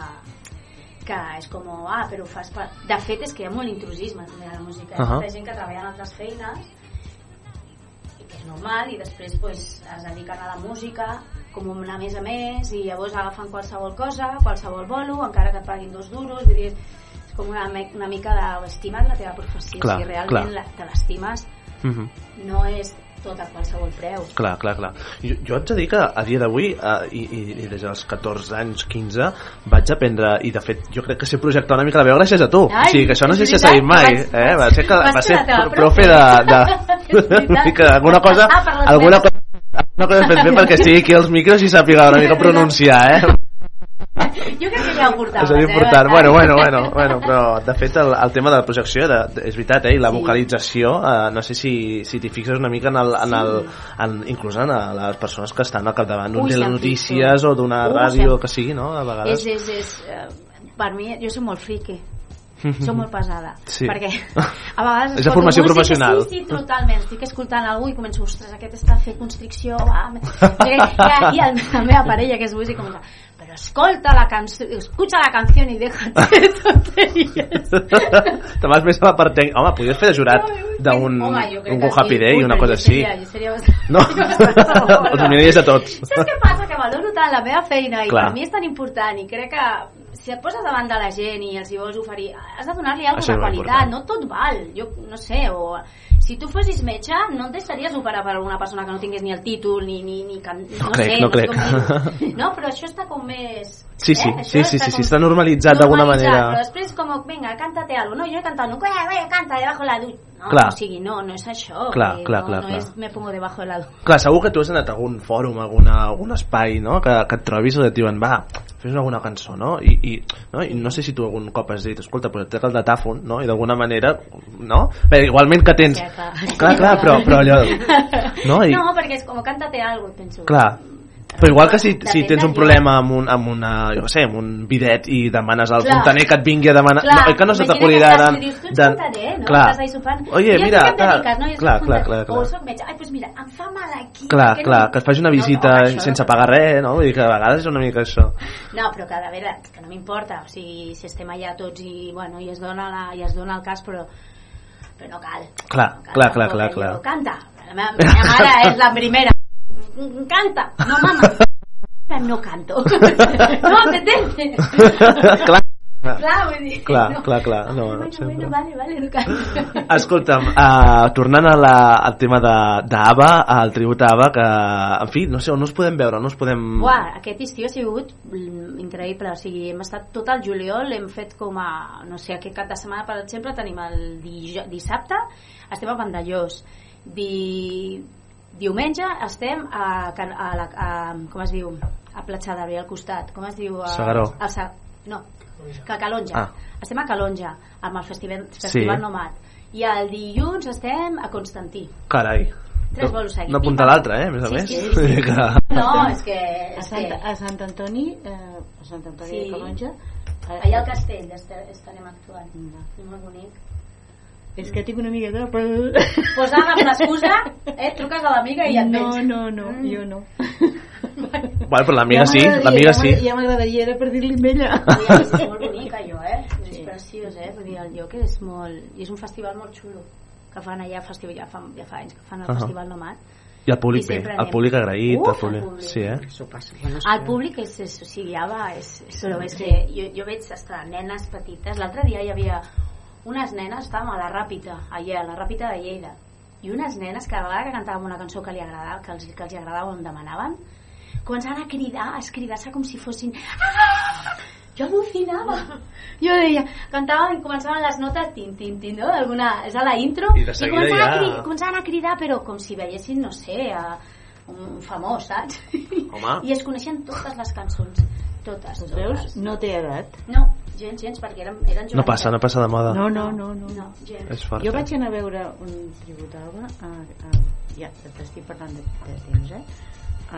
que és com, ah, però ho fas per... De fet, és que hi ha molt intrusisme també a la música. Hi ha Ahà. molta gent que treballa en altres feines que és normal i després pues, es dediquen a la música com una més a més i llavors agafen qualsevol cosa, qualsevol bolo, encara que et paguin dos duros, vull dir, és com una, una mica d'estimar la teva professió. Clar, si realment clar. la, te l'estimes, Mhm. no és tot a qualsevol preu. Clar, clar, clar. Jo, jo haig de dir que a dia d'avui, eh, i, i, i des dels 14 anys, 15, vaig aprendre, i de fet jo crec que sé projectar una mica la veu gràcies a tu. Ai, o sigui, que això no sé si s'ha dit mai. vas- eh? Va ser, que, va ser profe de... de, veritat. una mica, alguna cosa, Ah, alguna cosa, alguna cosa fet bé perquè estigui aquí als micros i sàpiga una mica pronunciar, eh? Jo crec que ja ho portaves, és eh? important. bastant. Bueno, bueno, bueno, bueno, però de fet el, el tema de la projecció de, de, és veritat, eh? I la vocalització, eh, no sé si, si t'hi fixes una mica en el, en el, en, inclús en a les persones que estan al capdavant d'un telenotícies fixo. o d'una ràdio, que sigui, no? A vegades. És, és, és, eh, per mi, jo soc molt friqui. Soc molt pesada. Sí. Perquè a vegades... És de formació música, professional. Sí, sí, totalment. Estic escoltant algú i començo, ostres, aquest està fent constricció, va... I, i el, la meva parella, que és músic, comença, escolta la cançó, escucha la canció i déjate de tonteries. Te vas més a la part tècnica. Home, podries fer de jurat d'un un Go Happy. Day i una cosa així. seria- seria bastant- No, els miraries a tots. Saps què passa? Que valoro tant la meva feina i Clar. per mi és tan important i crec que si et poses davant de la gent i els hi vols oferir, has de donar-li alguna de qualitat, important. no tot val. Jo no sé, o si tu fossis metge, no et deixaries operar per alguna persona que no tingués ni el títol, ni... ni, ni can... no, crec, sé, no crec. com. No, però això està com més... Sí, sí, eh? sí, sí, sí, sí, com està normalitzat d'alguna manera. Però després com, venga, cántate algo. No, jo he cantado, no, canta debajo de la ducha. No, Clar. o sigui, no, no és això. Clar, dir, clar, no, clar, no clar. és me pongo debajo de la. Clar, segur que tu has anat a algun fòrum, a alguna, algun espai, no?, que, que et trobis i et diuen, va, fes alguna cançó, no? I, i, no? I no sé si tu algun cop has dit, escolta, pues et trec el datàfon, no? I d'alguna manera, no? Però igualment que tens... Clar, clar, però, però allò... No? I, No, perquè és com cántate algo, penso. clar, però igual que si, si tens un problema amb, un, amb una, jo sé, amb un bidet i demanes al Clar. fontaner que et vingui a demanar... Clar, no, que no se t'acudirà de... i dius, tu ets fontaner, no? Clar. Estàs ahí sopant. Oye, a mira, clar, dediques, no? Jo clar, clar, clar, clar. O soc metge. Ai, doncs mira, em fa mal aquí. Clar, que clar, no- que et faci una No, visita no, això sense no. pagar res, no? Vull dir que a vegades és una mica això. No, però que a veure, que no m'importa, o sigui, si estem allà tots i, bueno, i es dona, la, i es dona el cas, però, però no cal. Clar, clar, clar, clar, clar. Diu, canta. La meva, la meva mare és la primera. Canta. No, mama. No canto. No, apetece. clar, Clar, vull dir. clar, no. clar, clar. No, no, Bueno, sempre. bueno, vale, vale, no canto. Escolta'm, uh, tornant a la, al tema de- d'ABBA, al tribut a ABBA, que, en fi, no sé, on no us podem veure, no us podem... Buah, aquest estiu ha sigut increïble, o sigui, hem estat tot el juliol, hem fet com a, no sé, aquest cap de setmana, per exemple, tenim el dissabte, estem a Vandellós, Di, diumenge estem a, Can- a, la, a, com es diu, a Platja d'Arbi, al costat, com es diu? A, Segaró. A, Sa, no, que a Calonja. Ah. Estem a Calonja, amb el Festival, Festival Nomad. I el dilluns estem a Constantí. Carai. Tres No- bolos seguits. No apunta l'altre, eh, a més a Sí, més. sí, sí, sí. Que- No, és que... A És Sant, que... a Sant Antoni, eh, a Sant Antoni Sí. de Calonja, eh, Allà al castell est- estarem actuant. És molt bonic. És que tinc una amiga que... Pues ara, amb l'excusa, eh, truques a l'amiga i et No, vens. no, no, jo no. Bueno, però l'amiga sí, m'agradaria, l'amiga ja sí. Ja m'agradaria era per dir-li amb ella. És molt bonic allò, eh? És preciós, eh? Vull dir, el lloc és molt... I és un festival molt xulo que fan allà, festival, ja, fa, ja fa anys que fan el Ahà. Festival Nomad I el públic I bé, el públic agraït, Uf, el públic... el públic. Sí, eh? El públic és, és, o sigui, ja va, és, és, però és que jo, jo veig hasta nenes petites. L'altre dia hi havia unes nenes, estàvem a la Ràpita, allà, a la Ràpita de Lleida, i unes nenes cada vegada que cantàvem una cançó que, li agradava, que, els, que els agradava o em demanaven, començaven a cridar, a escridar-se com si fossin... Ah! Jo al·lucinava. Jo deia, cantaven i començaven les notes tin, tin, tin, no? Alguna, és a la intro I de seguida començaven, ja- a cridar, començaven a cridar però com si veiessin, no sé, a un famós, saps? Home. I es coneixen totes les cançons. Totes, totes. Veus? No té edat. No, gens, gens, perquè eren, eren No passa, no passa de moda. No, no, no. no. No, gens. És fort. Jo eh? vaig anar a veure un tribut a, a, ja t'estic parlant de, de temps, eh?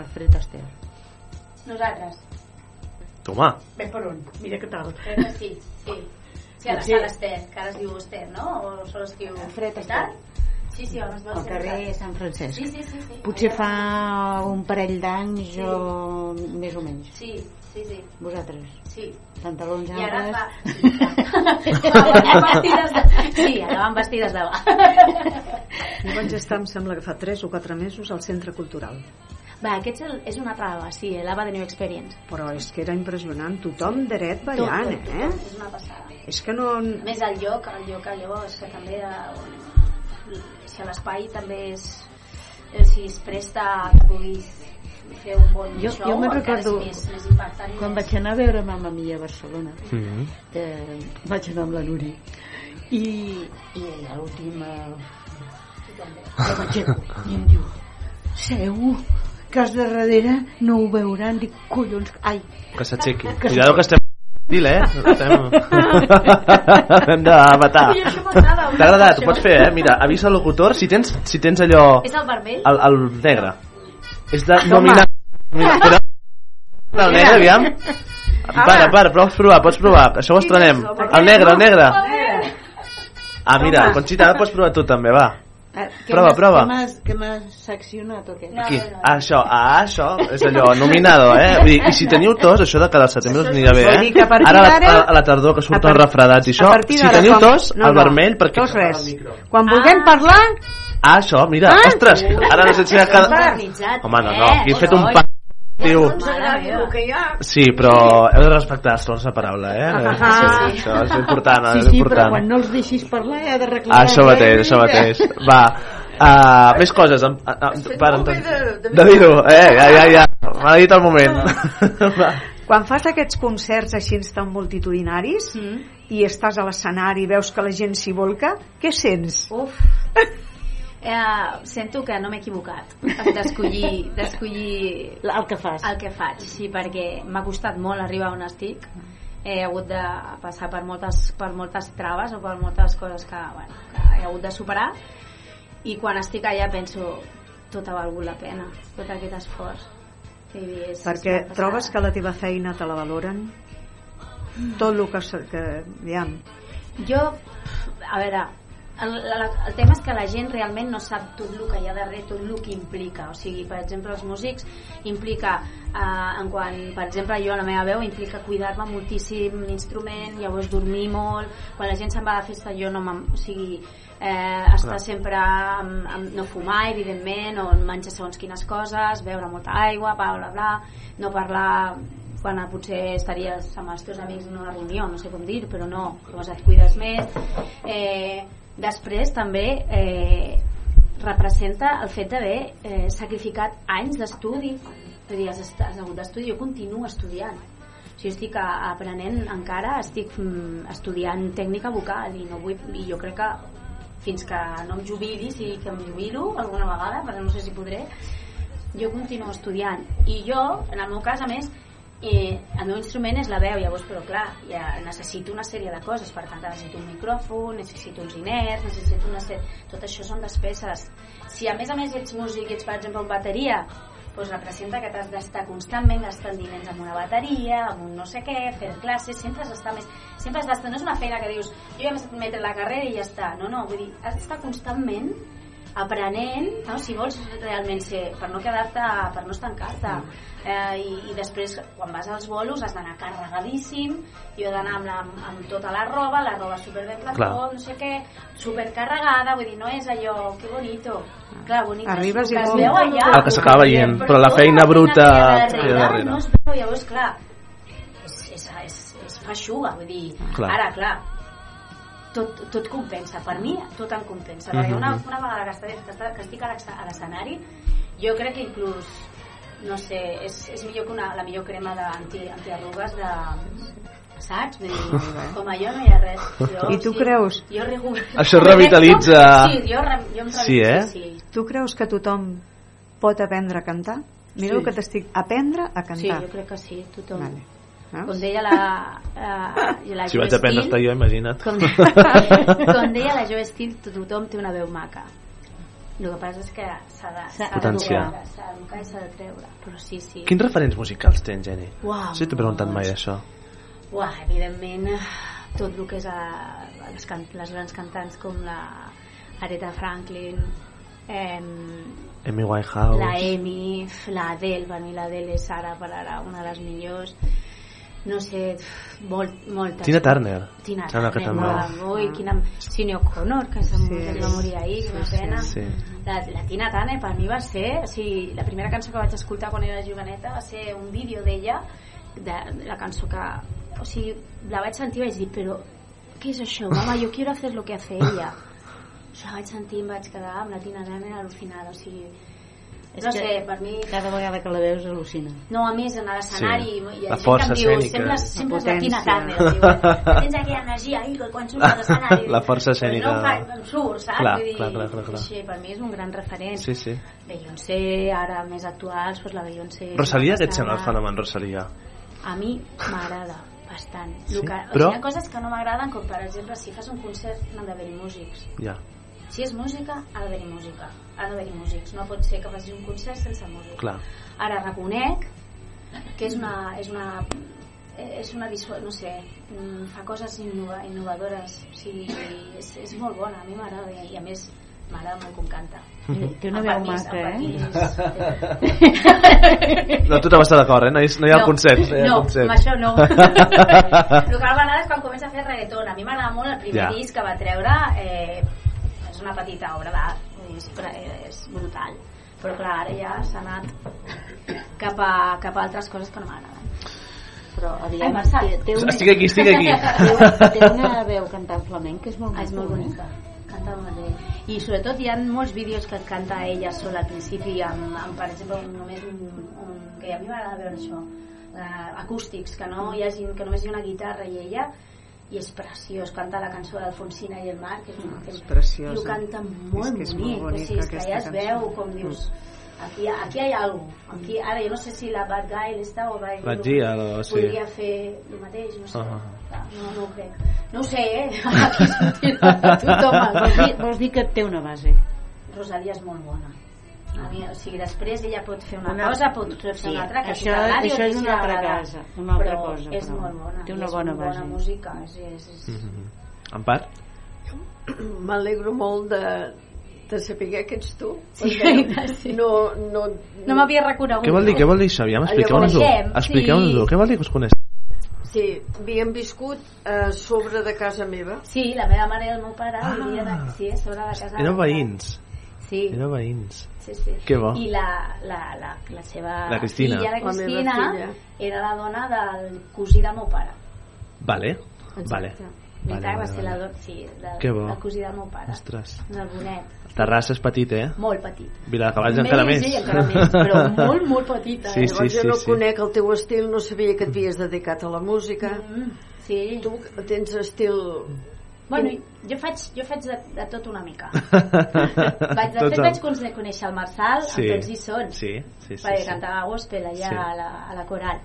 Alfred Aster. Nosaltres. Toma. Bé, per on? Mira què tal. Que sí, sí. Sí, a la Sí. sala Ester, que ara es diu Ester, no? O sols es diu... Alfred Ester? Sí, sí, veu Al carrer Sant Francesc. Sí, sí, sí. sí. Potser fa un parell d'anys Sí. o més o menys. Sí, sí, sí. Vosaltres? Sí. Pantalons I ara amples? fa... Van vestides de... Sí, ara van vestides de... Jo vaig estar, em sembla que fa 3 o 4 mesos al Centre Cultural. Va, aquest és, el, és una altra Ava, sí, l'Ava de New Experience. Però és que era impressionant, tothom dret ballant, Tot, tot, eh? tot, És una passada. És que no... A més el lloc, el lloc allò és que també eh, si l'espai també és eh, si es presta a que puguis fer un bon Jo, show jo me'n recordo més, més impactant quan vaig anar a veure Mamma Mia a Barcelona Mhm. eh, vaig anar amb la Nuri i, i a l'última jo vaig i em diu segur que els de darrere no ho veuran dic collons, ai Que s'aixequi. Cuidado que estem... Dil, eh? Estem... Hem de matar. T'ha agradat? Ho pots fer, eh? Mira, avisa el locutor si tens, si tens allò... És el vermell? El, el negre. És de nominar... Mira, el negre, aviam. Para, para, pots provar, pots provar. Això ho estrenem. El negre, el negre. Ah, mira, Conxita, ara pots provar tu també, va. Eh, què Prova, prova. què m'has- seccionat o què? Aquí. Ah, això, ah, això, és allò, nominado, eh? Vull dir, I si teniu tos, això de cada setembre us anirà bé, que eh? Ara, a la, a la tardor que surten refredats i això, si teniu tos, no, el no, vermell, perquè... tos res. Quan vulguem parlar, Ah, això, mira, Ah. ostres, ara no sé si... Cada... Home, no, eh? no, aquí he fet un pa... Tio. ha Sí, però heu de respectar els torns de paraula, eh? Ah, Sí, sí. Això és important, sí, és sí, però quan no els deixis parlar he de reclamar Això mateix, això mateix. Va, uh, més coses. Um, uh, uh, per, Anton. De dir-ho, eh? Ja, ja, ja. M'ha dit el moment. Va. quan fas aquests concerts així tan multitudinaris Mm. i estàs a l'escenari i veus que la gent s'hi volca, què sents? Uf. Eh, sento que no m'he equivocat. D'escollir d'escollir el que fas. el que faig, sí, perquè m'ha costat molt arribar on estic. He hagut de passar per moltes, per moltes traves o per moltes coses que, bueno, que he hagut de superar. I quan estic allà penso tot ha valgut la pena tot aquest esforç és, Perquè trobes que la teva feina te la valoren? Tot el que... se- que aviam, Jo, a veure, el, el, el tema és que la gent realment no sap tot el que hi ha darrere, tot el que implica. O sigui, per exemple, els músics implica, eh, en quan, per exemple, jo la meva veu implica cuidar-me moltíssim l'instrument, llavors dormir molt, quan la gent se'n va de festa jo no me'n... O sigui, eh, estar Clar. sempre amb, amb, no fumar, evidentment, o menjar segons quines coses, beure molta aigua, bla, bla, bla, no parlar quan potser estaries amb els teus amics en una reunió, no sé com dir, però no, llavors et cuides més. Eh, després també eh, representa el fet d'haver eh, sacrificat anys d'estudi, és a dir, has, has hagut d'estudi, jo continuo estudiant. Si jo estic aprenent encara, estic mm, estudiant tècnica vocal i, no vull, i jo crec que fins que no em jubili, si que em jubilo alguna vegada, perquè no sé si podré, jo continuo estudiant. I jo, en el meu cas, a més, eh, el meu instrument és la veu, llavors, però clar, ja necessito una sèrie de coses per cantar, necessito un micròfon, necessito uns diners, necessito una sèrie... Tot això són despeses. Si a més a més ets músic i ets, per exemple, un bateria, doncs representa que t'has d'estar constantment gastant diners amb una bateria, amb un no sé què, fer classes, sempre has d'estar més... Sempre has d'estar... No és una feina que dius, jo ja m'he metre la carrera i ja està. No, no, vull dir, has d'estar constantment aprenent, no? si vols realment ser, per no quedar-te, per no estancar-te. Eh, i, I després, quan vas als bolos, has d'anar carregadíssim, jo he d'anar amb, la, amb tota la roba, la roba superben plató, no sé què, supercarregada, vull dir, no és allò, que bonito. Clar, bonito Arribes i que es veu allà. El que s'acaba veient, però la tota feina bruta que hi ha darrere. no es veu, llavors, clar, és, és, és, és feixuga, vull dir, Clar. ara, clar, tot, tot compensa, per mi tot em compensa, perquè Mhm. una, una vegada que, estic, que, estic, que estic a l'escenari, jo crec que inclús, no sé, és, és millor que una, la millor crema d'anti- antiarrugues de, saps? Vull dir, com a jo no hi ha res. Jo, I tu sí, creus? Jo regu... Això revitalitza- Sí, jo, re, jo em Sí, eh? sí, sí. Tu creus que tothom pot aprendre a cantar? Mira Sí. el que t'estic... Aprendre a Sí, cantar. jo crec que sí, tothom. Vale. Com deia la, uh, la Si vaig aprendre a estar jo, imagina't. Com, com deia la Joe Steele, tothom té una veu maca. El que passa és que s'ha de, s'ha de Potenciar. treure, s'ha d'educar i s'ha de treure. Però sí, sí. Quins referents musicals tens, Jenny? Uau, sí, t'he preguntat mai això. Uah, evidentment, tot el que és a, a les, can, les grans cantants com la Aretha Franklin, em, Amy Winehouse. la Amy, la Adele, per mi l'Adele és ara per ara una de les millors no sé, molt, moltes Tina Turner. Tina Sembla que Turner, també. molt, ui, quina... Sidney O'Connor que, sí, Sí. que es va morir ahir, que Sí, pena sí. la, la Tina Turner per mi va ser o sigui, la primera cançó que vaig escoltar quan era joveneta va ser un vídeo d'ella de la cançó que o sigui, la vaig sentir i vaig dir però què és això, mama, jo quiero hacer lo que hace ella o sigui, la vaig sentir i em vaig quedar amb la Tina Turner al·lucinada o sigui, És no que sé, per mi Cada vegada que la veus al·lucina. no, a més, en l'escenari Sí. hi ha La gent força que em diu, sempre és la. Tina Turner diu, tens aquella energia ahí quan surts a l'escenari La força escènica. no fa, em surt, saps? Clar, Vull dir, clar, clar, clar, clar. Així, per mi és un gran referent Sí, sí. Beyoncé, ara més actuals doncs la Beyoncé Rosalia, què et sembla el fenomen Rosalia? a mi m'agrada bastant Sí? Que, Però- o sigui, hi ha coses que no m'agraden com per exemple si fas un concert n'han d'haver-hi músics Ja. si és música, ha d'haver-hi música ha d'haver-hi músics, no pot ser que facis un concert sense músics Clar. ara reconec que és una, és una és una visual, no sé mm, fa coses innova, innovadores o sigui, és, és molt bona, a mi m'agrada i a més m'agrada molt com canta Té una veu maca, eh? No, tothom està d'acord, eh? No hi, no hi ha No, concert. No, ha no, concert. amb això no. el que m'agrada és quan comença a fer reggaeton. A mi m'agrada molt el primer Ja. disc que va treure. Eh, és una petita obra d'art, és, és brutal. Però clar, ara ja s'ha anat cap a, cap a altres coses que no m'agraden. Però Ai, aviam, Marçal. té, té una... Estic aquí, estic aquí. Té, té una veu cantant flamenc que és molt, Ah, és molt bonica canta molt bé i sobretot hi ha molts vídeos que canta ella sola al principi amb, amb per exemple un, només un, un, que a mi m'agrada veure això eh, acústics, que no hi hagi que només hi ha una guitarra i ella i és preciós, canta la cançó d'Alfonsina i el mar que és, un, que És preciosa. i ho canta molt És que és molt bonic, o bonica sigui, és que ja es veu com dius aquí, aquí hi ha alguna cosa aquí, ara jo no sé si la Bad Guy està o Bad Gia, o- sí. podria fer el mateix no sé, Ah. Clar, no, no ho crec no ho sé, eh? aquí tothom Vols dir, vols dir que té una base? Rosalia és molt bona o sigui, després ella pot fer una, Una- cosa, pot fer Sí, una altra, que això- o això és una altra cosa, una altra però cosa, és però molt bona, té una és bona molt base. bona música, és, és, és... Mhm. En part? M'alegro molt de, de saber que ets tu. Sí, perquè gràcies. no, no, No m'havia reconegut. Què vol dir, què vol dir això? Aviam, expliqueu-nos-ho. Expliqueu-nos-ho. sí. Què vol dir que us coneix? Sí, havíem viscut a sobre de casa meva. Sí, la meva mare i el meu pare ah. vivien sí, a sobre de casa. Éreu veïns. Sí. Éreu veïns. Sí, sí. Que bo. I la, la, la, la seva La Cristina. filla, la La Cristina, filla. era la dona del cosí del meu pare. Vale. Exacte. Vale. Veritat, Vale, va vale, ser la, vale. do- sí, del, Que bo. del cosí del meu pare. Ostres. Del bonet. Terrassa és petit, eh? Molt petit. Viladecavalls encara més. Sí, encara més, però molt, molt petita. Sí, eh? sí, Llavors jo sí, no sí. conec el teu estil, no sabia que t'havies dedicat a la música. Mm, sí. Tu tens estil... Bueno, jo faig, jo faig de, de tot una mica. vaig, de Tots fet, el- vaig conèixer conèixer el Marçal Sí. amb tots hi són. Sí, sí, sí, perquè sí. cantava gospel allà Sí. a, la, a la coral.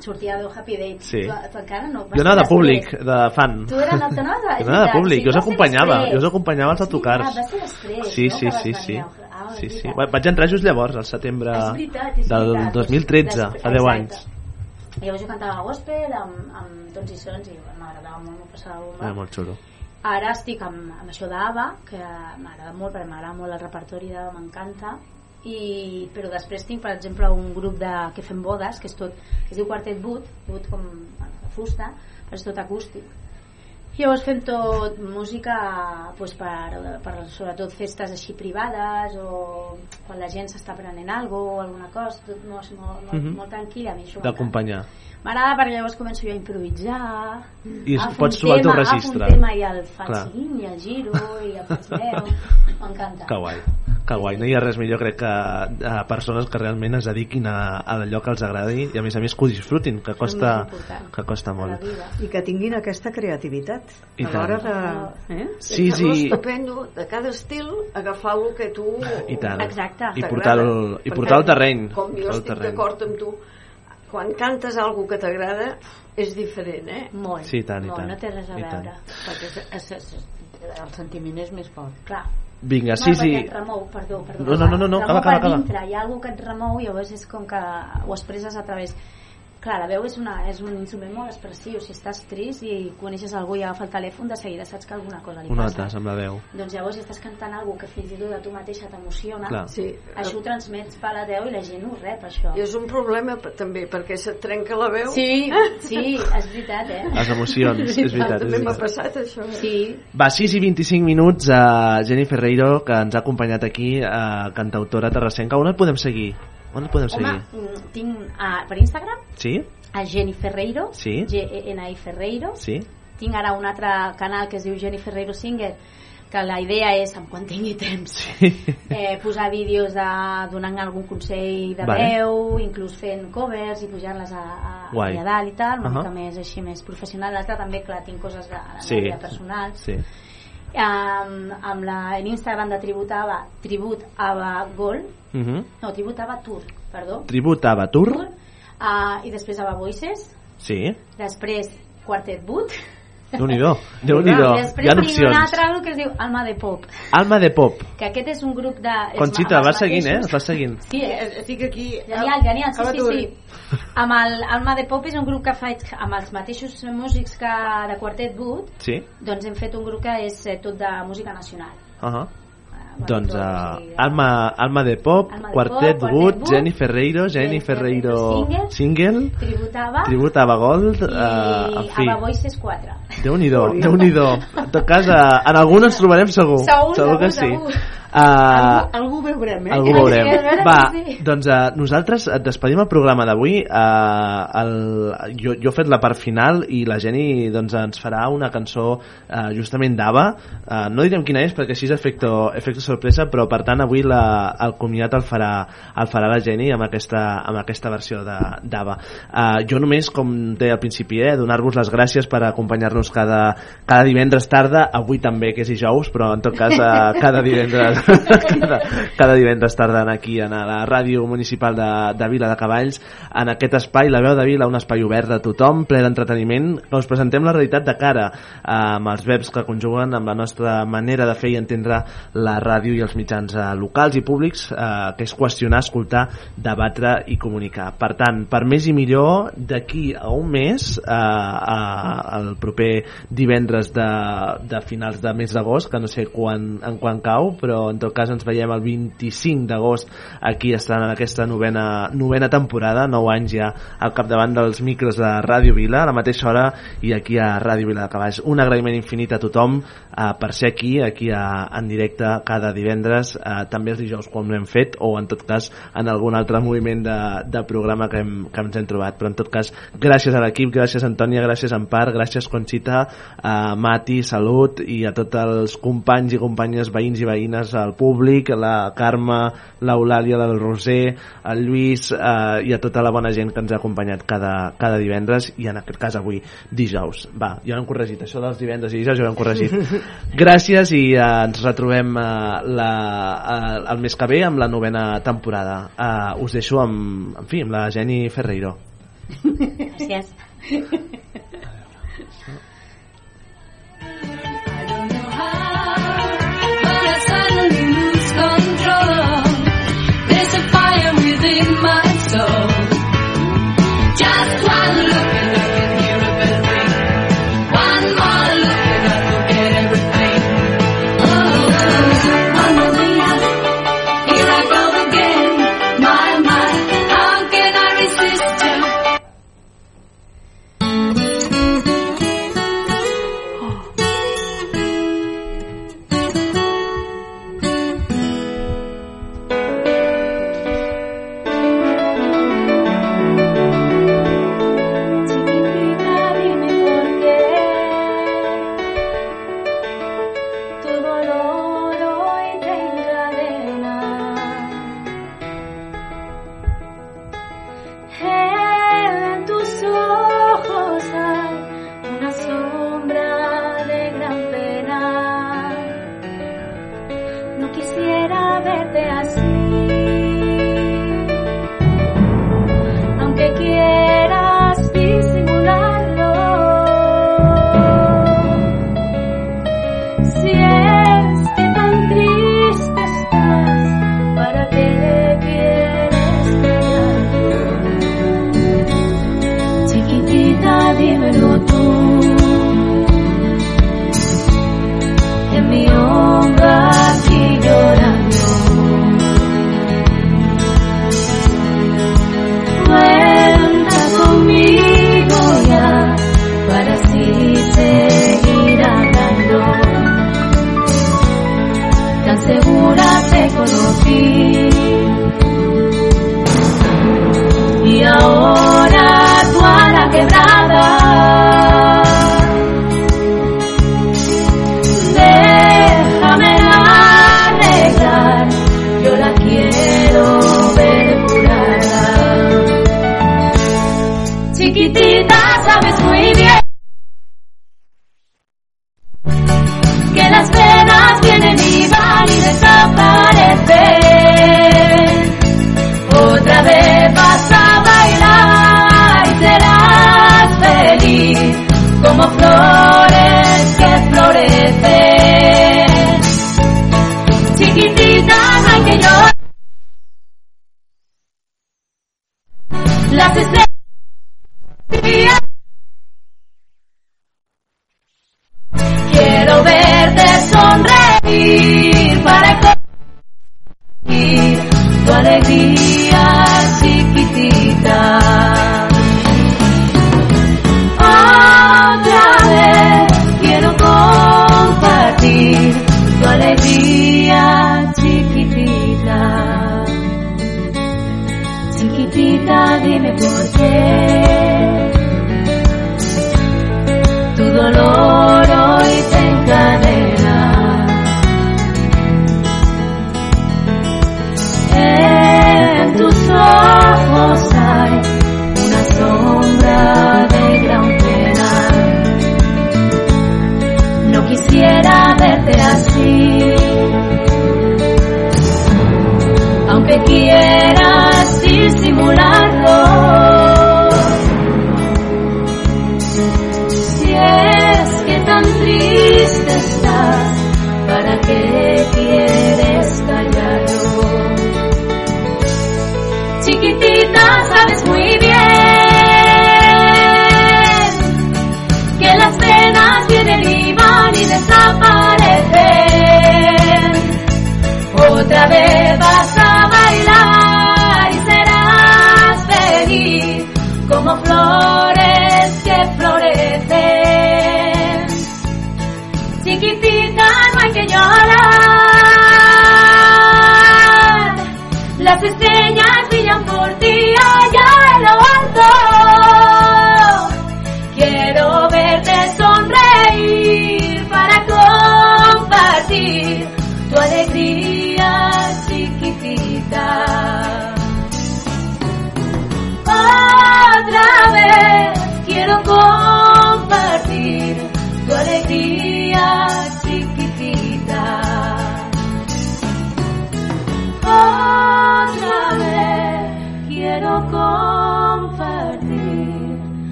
Sortia del Happy Days. Sí. Tu, tu encara no. Jo anava de públic, de fan. Tu era, no, t'anaves a... Jo anava de públic, jo us acompanyava, jo us acompanyava als autocars. Ah, va ser després, Sí, no? sí, sí, sí. Ah, Sí, sí. Vaig entrar just llavors, al setembre És veritat, és del veritat. 2013, Després- fa 10 exacte. anys. Llavors jo cantava gospel amb, amb tons i sons i m'agradava molt, m'ho passava bomba. Era molt xulo. ara estic amb, amb això d'Ava que m'agrada molt perquè m'agrada molt el repertori d'Ava m'encanta i, però després tinc per exemple un grup de, que fem bodes que, és tot, que es diu Quartet Boot Boot com bueno, fusta però és tot acústic llavors fem tot música pues, per, per sobretot festes així privades o quan la gent s'està prenent alguna o alguna cosa tot molt, molt, molt, Mhm. molt tranquil·la a mi això m'agrada. D'acompanyar. M'agrada perquè llavors començo jo a improvisar I es- agafo pots un el teu tema, agafo registre. un tema i el faig i el giro i el faig meu m'encanta Que guai, que guai. No hi ha res millor, crec, que a persones que realment es dediquin a, a allò que els agradi i a més a més que ho disfrutin, que costa, que costa molt. i que tinguin aquesta creativitat I a l'hora de... Eh? Sí, És sí. estupendo de cada estil agafar el que tu I tant. Exacte. I t'agrada. portar-lo- i portar al terreny. com jo Portar estic terreny. d'acord amb tu quan cantes algo que t'agrada és diferent, eh? Molt. Sí, i tant, i Molt, tant. no té res a I veure. perquè és, és, és, el sentiment és més fort clar Vinga, sí, no, sí. et remou, perdó, perdó. No, no, no, no, no, Et acaba, acaba, acaba. dintre, hi ha alguna que et remou i llavors és com que ho expresses a través clar, la veu és, una, és un instrument molt expressiu si estàs trist i coneixes algú i agafa el telèfon de seguida saps que alguna cosa li Ho passa notes amb la veu. doncs llavors si estàs cantant alguna que fins i tot a tu mateixa t'emociona. Sí. això ho transmets per la veu i la gent ho rep això I és un problema també perquè se't trenca la veu Sí, sí, és veritat, eh? Les emocions, és veritat, També és m'ha veritat. passat això. Sí. Va, 6 i 25 minuts a Jenny Ferreiro, que ens ha acompanyat aquí, a cantautora terrassenca. On et podem seguir? On et podem Home, seguir? mm, tinc uh, per Instagram Sí? a Jenny Ferreiro Sí. G-E-N-I Ferreiro Sí? tinc ara un altre canal que es diu Jenny Ferreiro Singer que la idea és, en quan tingui temps eh, posar vídeos de, donant algun consell de Vale. veu inclús fent covers i pujar-les a, a, Guai. a dalt i tal una Ahà. mica més així més professional l'altre també, clar, tinc coses de, de la Sí. personal Sí. Um, amb la, en Instagram de Tribut Ava Tribut Ava Gol Uh -huh. no, Tribut Ava Tour, perdó Tribut a Batur? uh, i després Ava Voices Sí. després Quartet Boot Déu-n'hi-do, déu-n'hi-do. i després Hi ha tinc un opcions. altre grup que es diu Alma de Pop Alma de Pop. que aquest és un grup de... Conxita, vas seguint, eh? vas seguint. Sí, eh? estic aquí Genial, genial, sí, sí, sí. Amb el Alma de Pop és un grup que faig amb els mateixos músics que de Quartet Boot, Sí? doncs hem fet un grup que és eh, tot de música nacional. Uh -huh. Doncs uh, Alma, Alma de Pop, Alma de Quartet Pop, Quartet Boot, Jenny Ferreiro, Jenny Ferreiro Single, Single, Tributava Tribut a Gold, i uh, en fi. Ava Voices 4. Déu-n'hi-do, Déu-n'hi-do. En tot cas, uh, en algun ens trobarem segur. Segur, segur, que sí. Uh, algú, algú veurem, eh? Algú veurem. Sí, Va, sí. doncs uh, nosaltres et despedim el programa d'avui. Uh, el, jo, jo he fet la part final i la Geni doncs, ens farà una cançó uh, justament d'Ava. Uh, no direm quina és perquè així és efecto, efecto sorpresa, però per tant avui la, el comiat el farà, el farà la Geni amb aquesta, amb aquesta versió d'Ava. Uh, jo només, com deia al principi, eh, donar-vos les gràcies per acompanyar-nos cada, cada divendres tarda, avui també, que és dijous, però en tot cas uh, cada divendres cada, cada divendres tarda aquí a la ràdio municipal de, de Vila de Cavalls en aquest espai, la veu de Vila un espai obert de tothom, ple d'entreteniment que us presentem la realitat de cara amb els verbs que conjuguen amb la nostra manera de fer i entendre la ràdio i els mitjans eh, locals i públics eh, que és qüestionar, escoltar debatre i comunicar. Per tant, per més i millor d'aquí a un mes eh, eh, el proper divendres de, de finals de mes d'agost que no sé quan, en quan cau però en tot cas ens veiem el 25 d'agost aquí estan en aquesta novena, novena temporada, 9 anys ja al capdavant dels micros de Ràdio Vila a la mateixa hora i aquí a Ràdio Vila de Cavalls un agraïment infinit a tothom eh, per ser aquí, aquí a, en directe cada divendres, eh, també els dijous quan ho hem fet o en tot cas en algun altre moviment de, de programa que, hem, que ens hem trobat, però en tot cas gràcies a l'equip, gràcies Antònia, gràcies Empar gràcies Conxita, eh, Mati Salut i a tots els companys i companyes veïns i veïnes, al públic la Carme, l'Eulàlia, el Roser el Lluís eh, i a tota la bona gent que ens ha acompanyat cada, cada divendres i en aquest cas avui dijous. Va, ja ho hem corregit, això dels divendres i dijous ja ho hem corregit gràcies i eh, ens retrobem eh, la, eh, el mes que ve amb la novena temporada eh, us deixo amb, en fi, amb la Jenny Ferreiro Gràcies. There's a fire within my soul. Just one look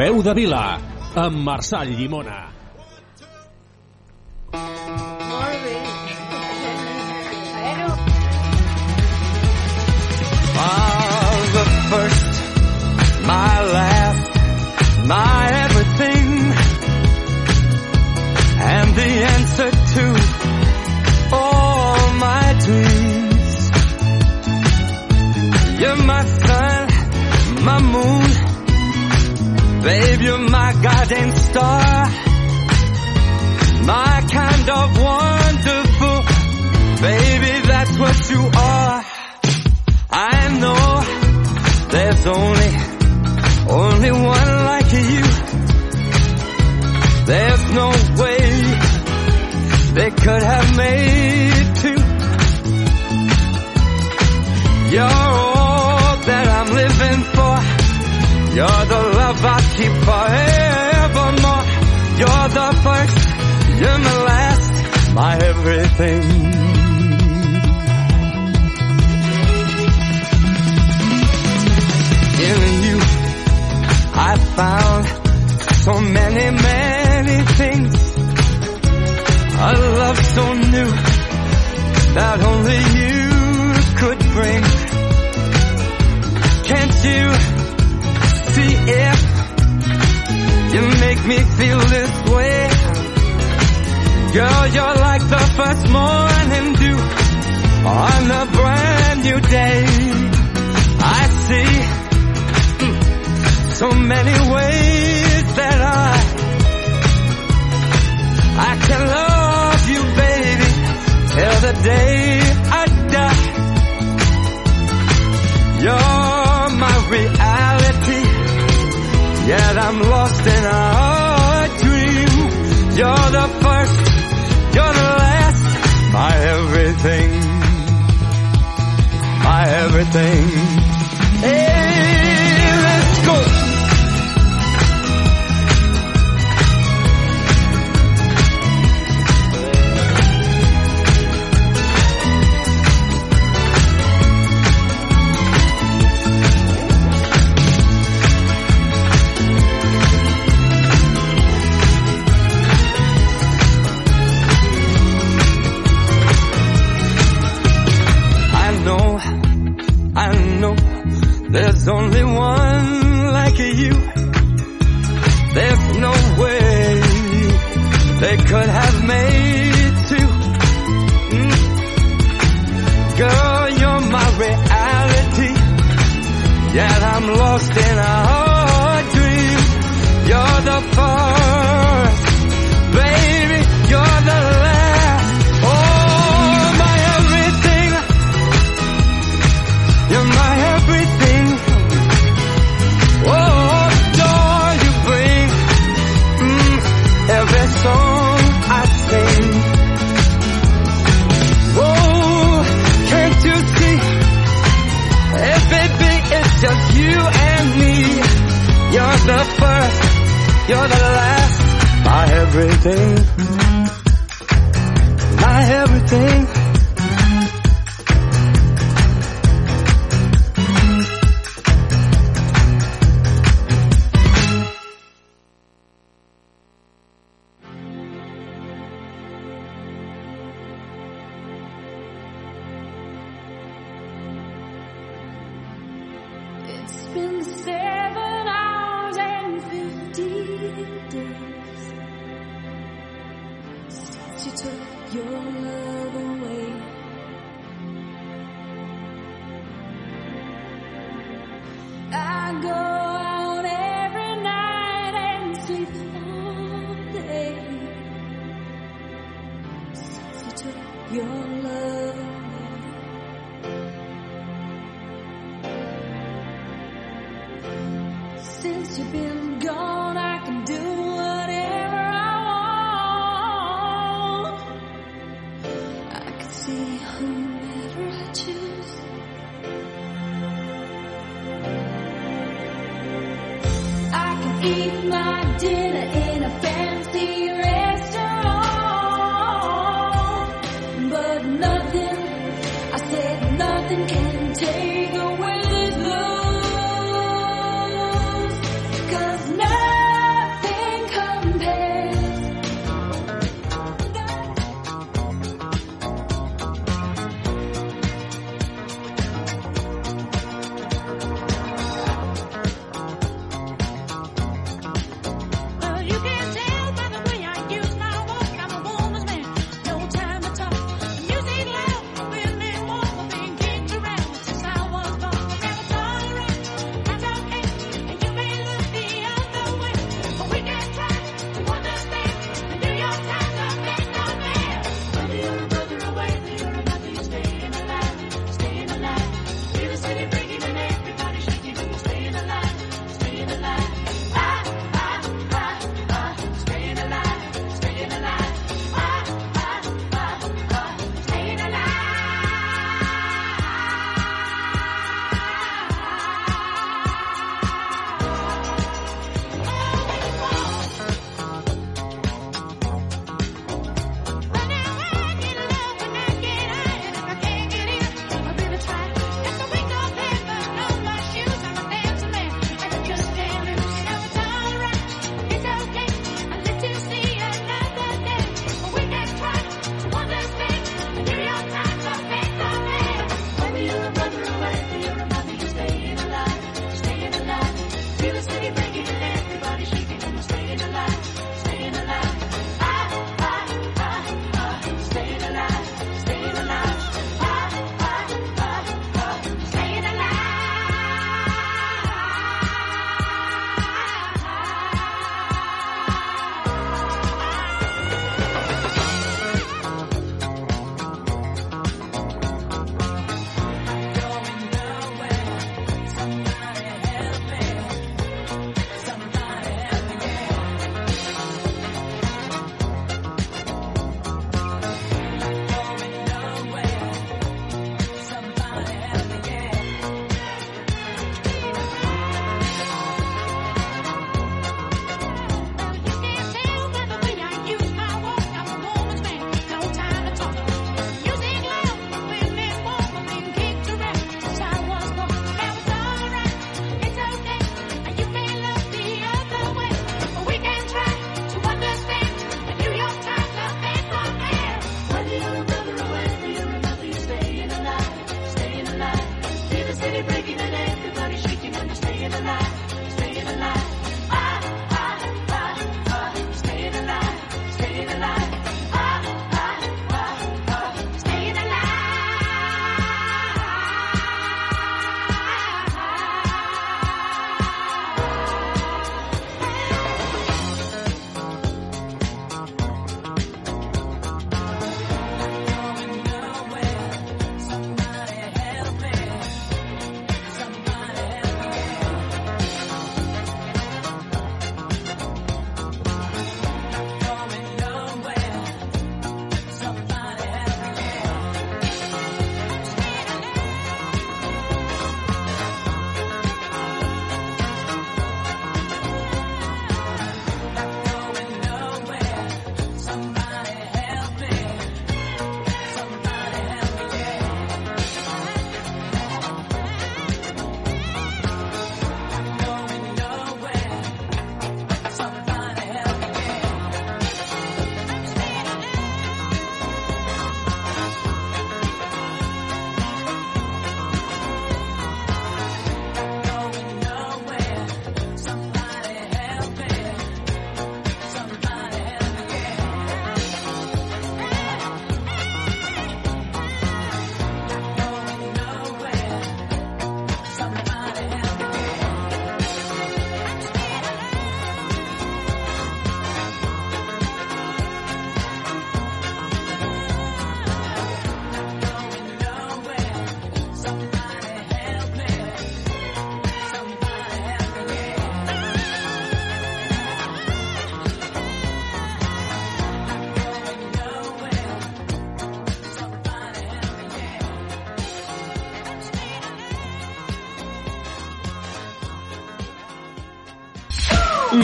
veu de Vila, amb Marçal Llimona. the day I die. You're my reality, yet I'm lost in a dream. You're the first, you're the last, my everything, my everything.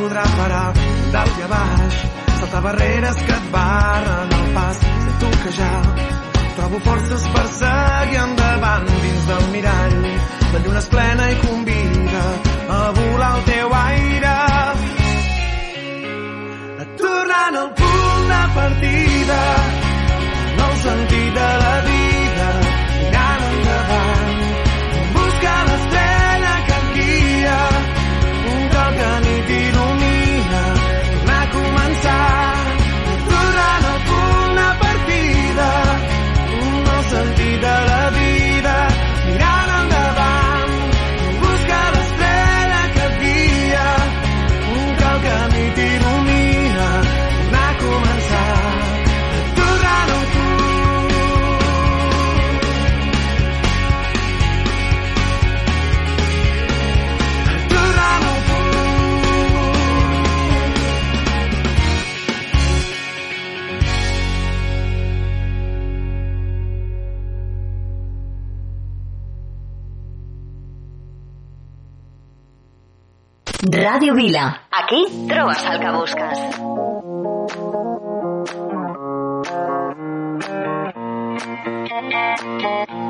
Podrà parar, dalt i a baix, saltar barreres que et barren el pas, sento que ja trobo forces per Ràdio Vila. Aquí trobes el que busques. She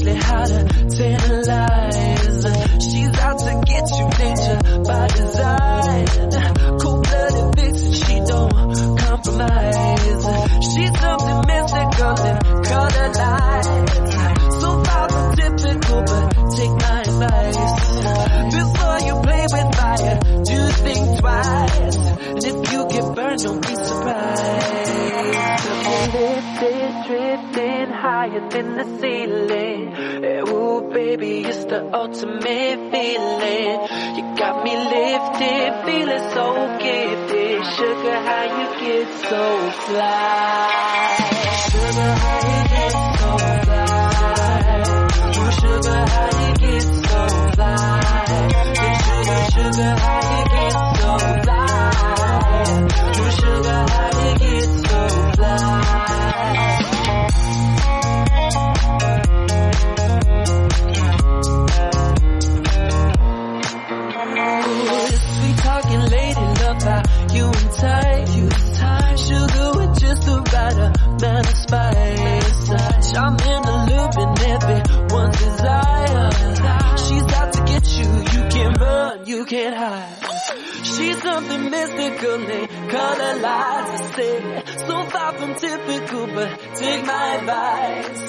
exactly how to tantalize. She's out to get you, danger by design. Cold-blooded vixen, she don't compromise. She's something mystical and color lights. So far from typical, but take my advice. Before you play with fire, do think twice. And if you get burned, don't be surprised. Lifted, drifting higher than the ceiling. Eh, Ooh, baby, it's the ultimate feeling. You got me lifted, feeling so gifted. Sugar, how you get so fly? Sugar, how you get so fly? Ooh, sugar, how you get so fly? Yeah, sugar, sugar, how you get so fly? Ooh, sugar, how you, you can't run, you can't hide. She's something mystical, they color lights I say So far from typical, but take my advice.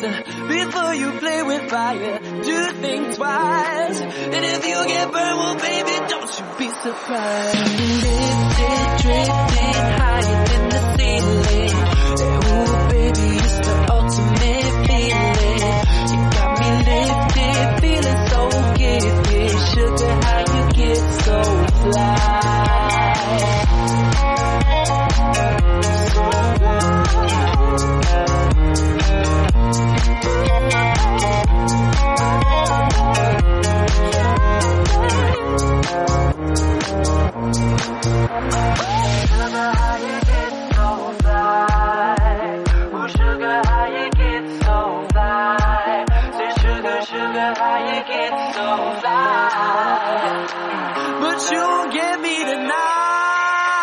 Before you play with fire, do think twice. And if you get burned, well baby, don't you be surprised. Lifted, drifting higher you get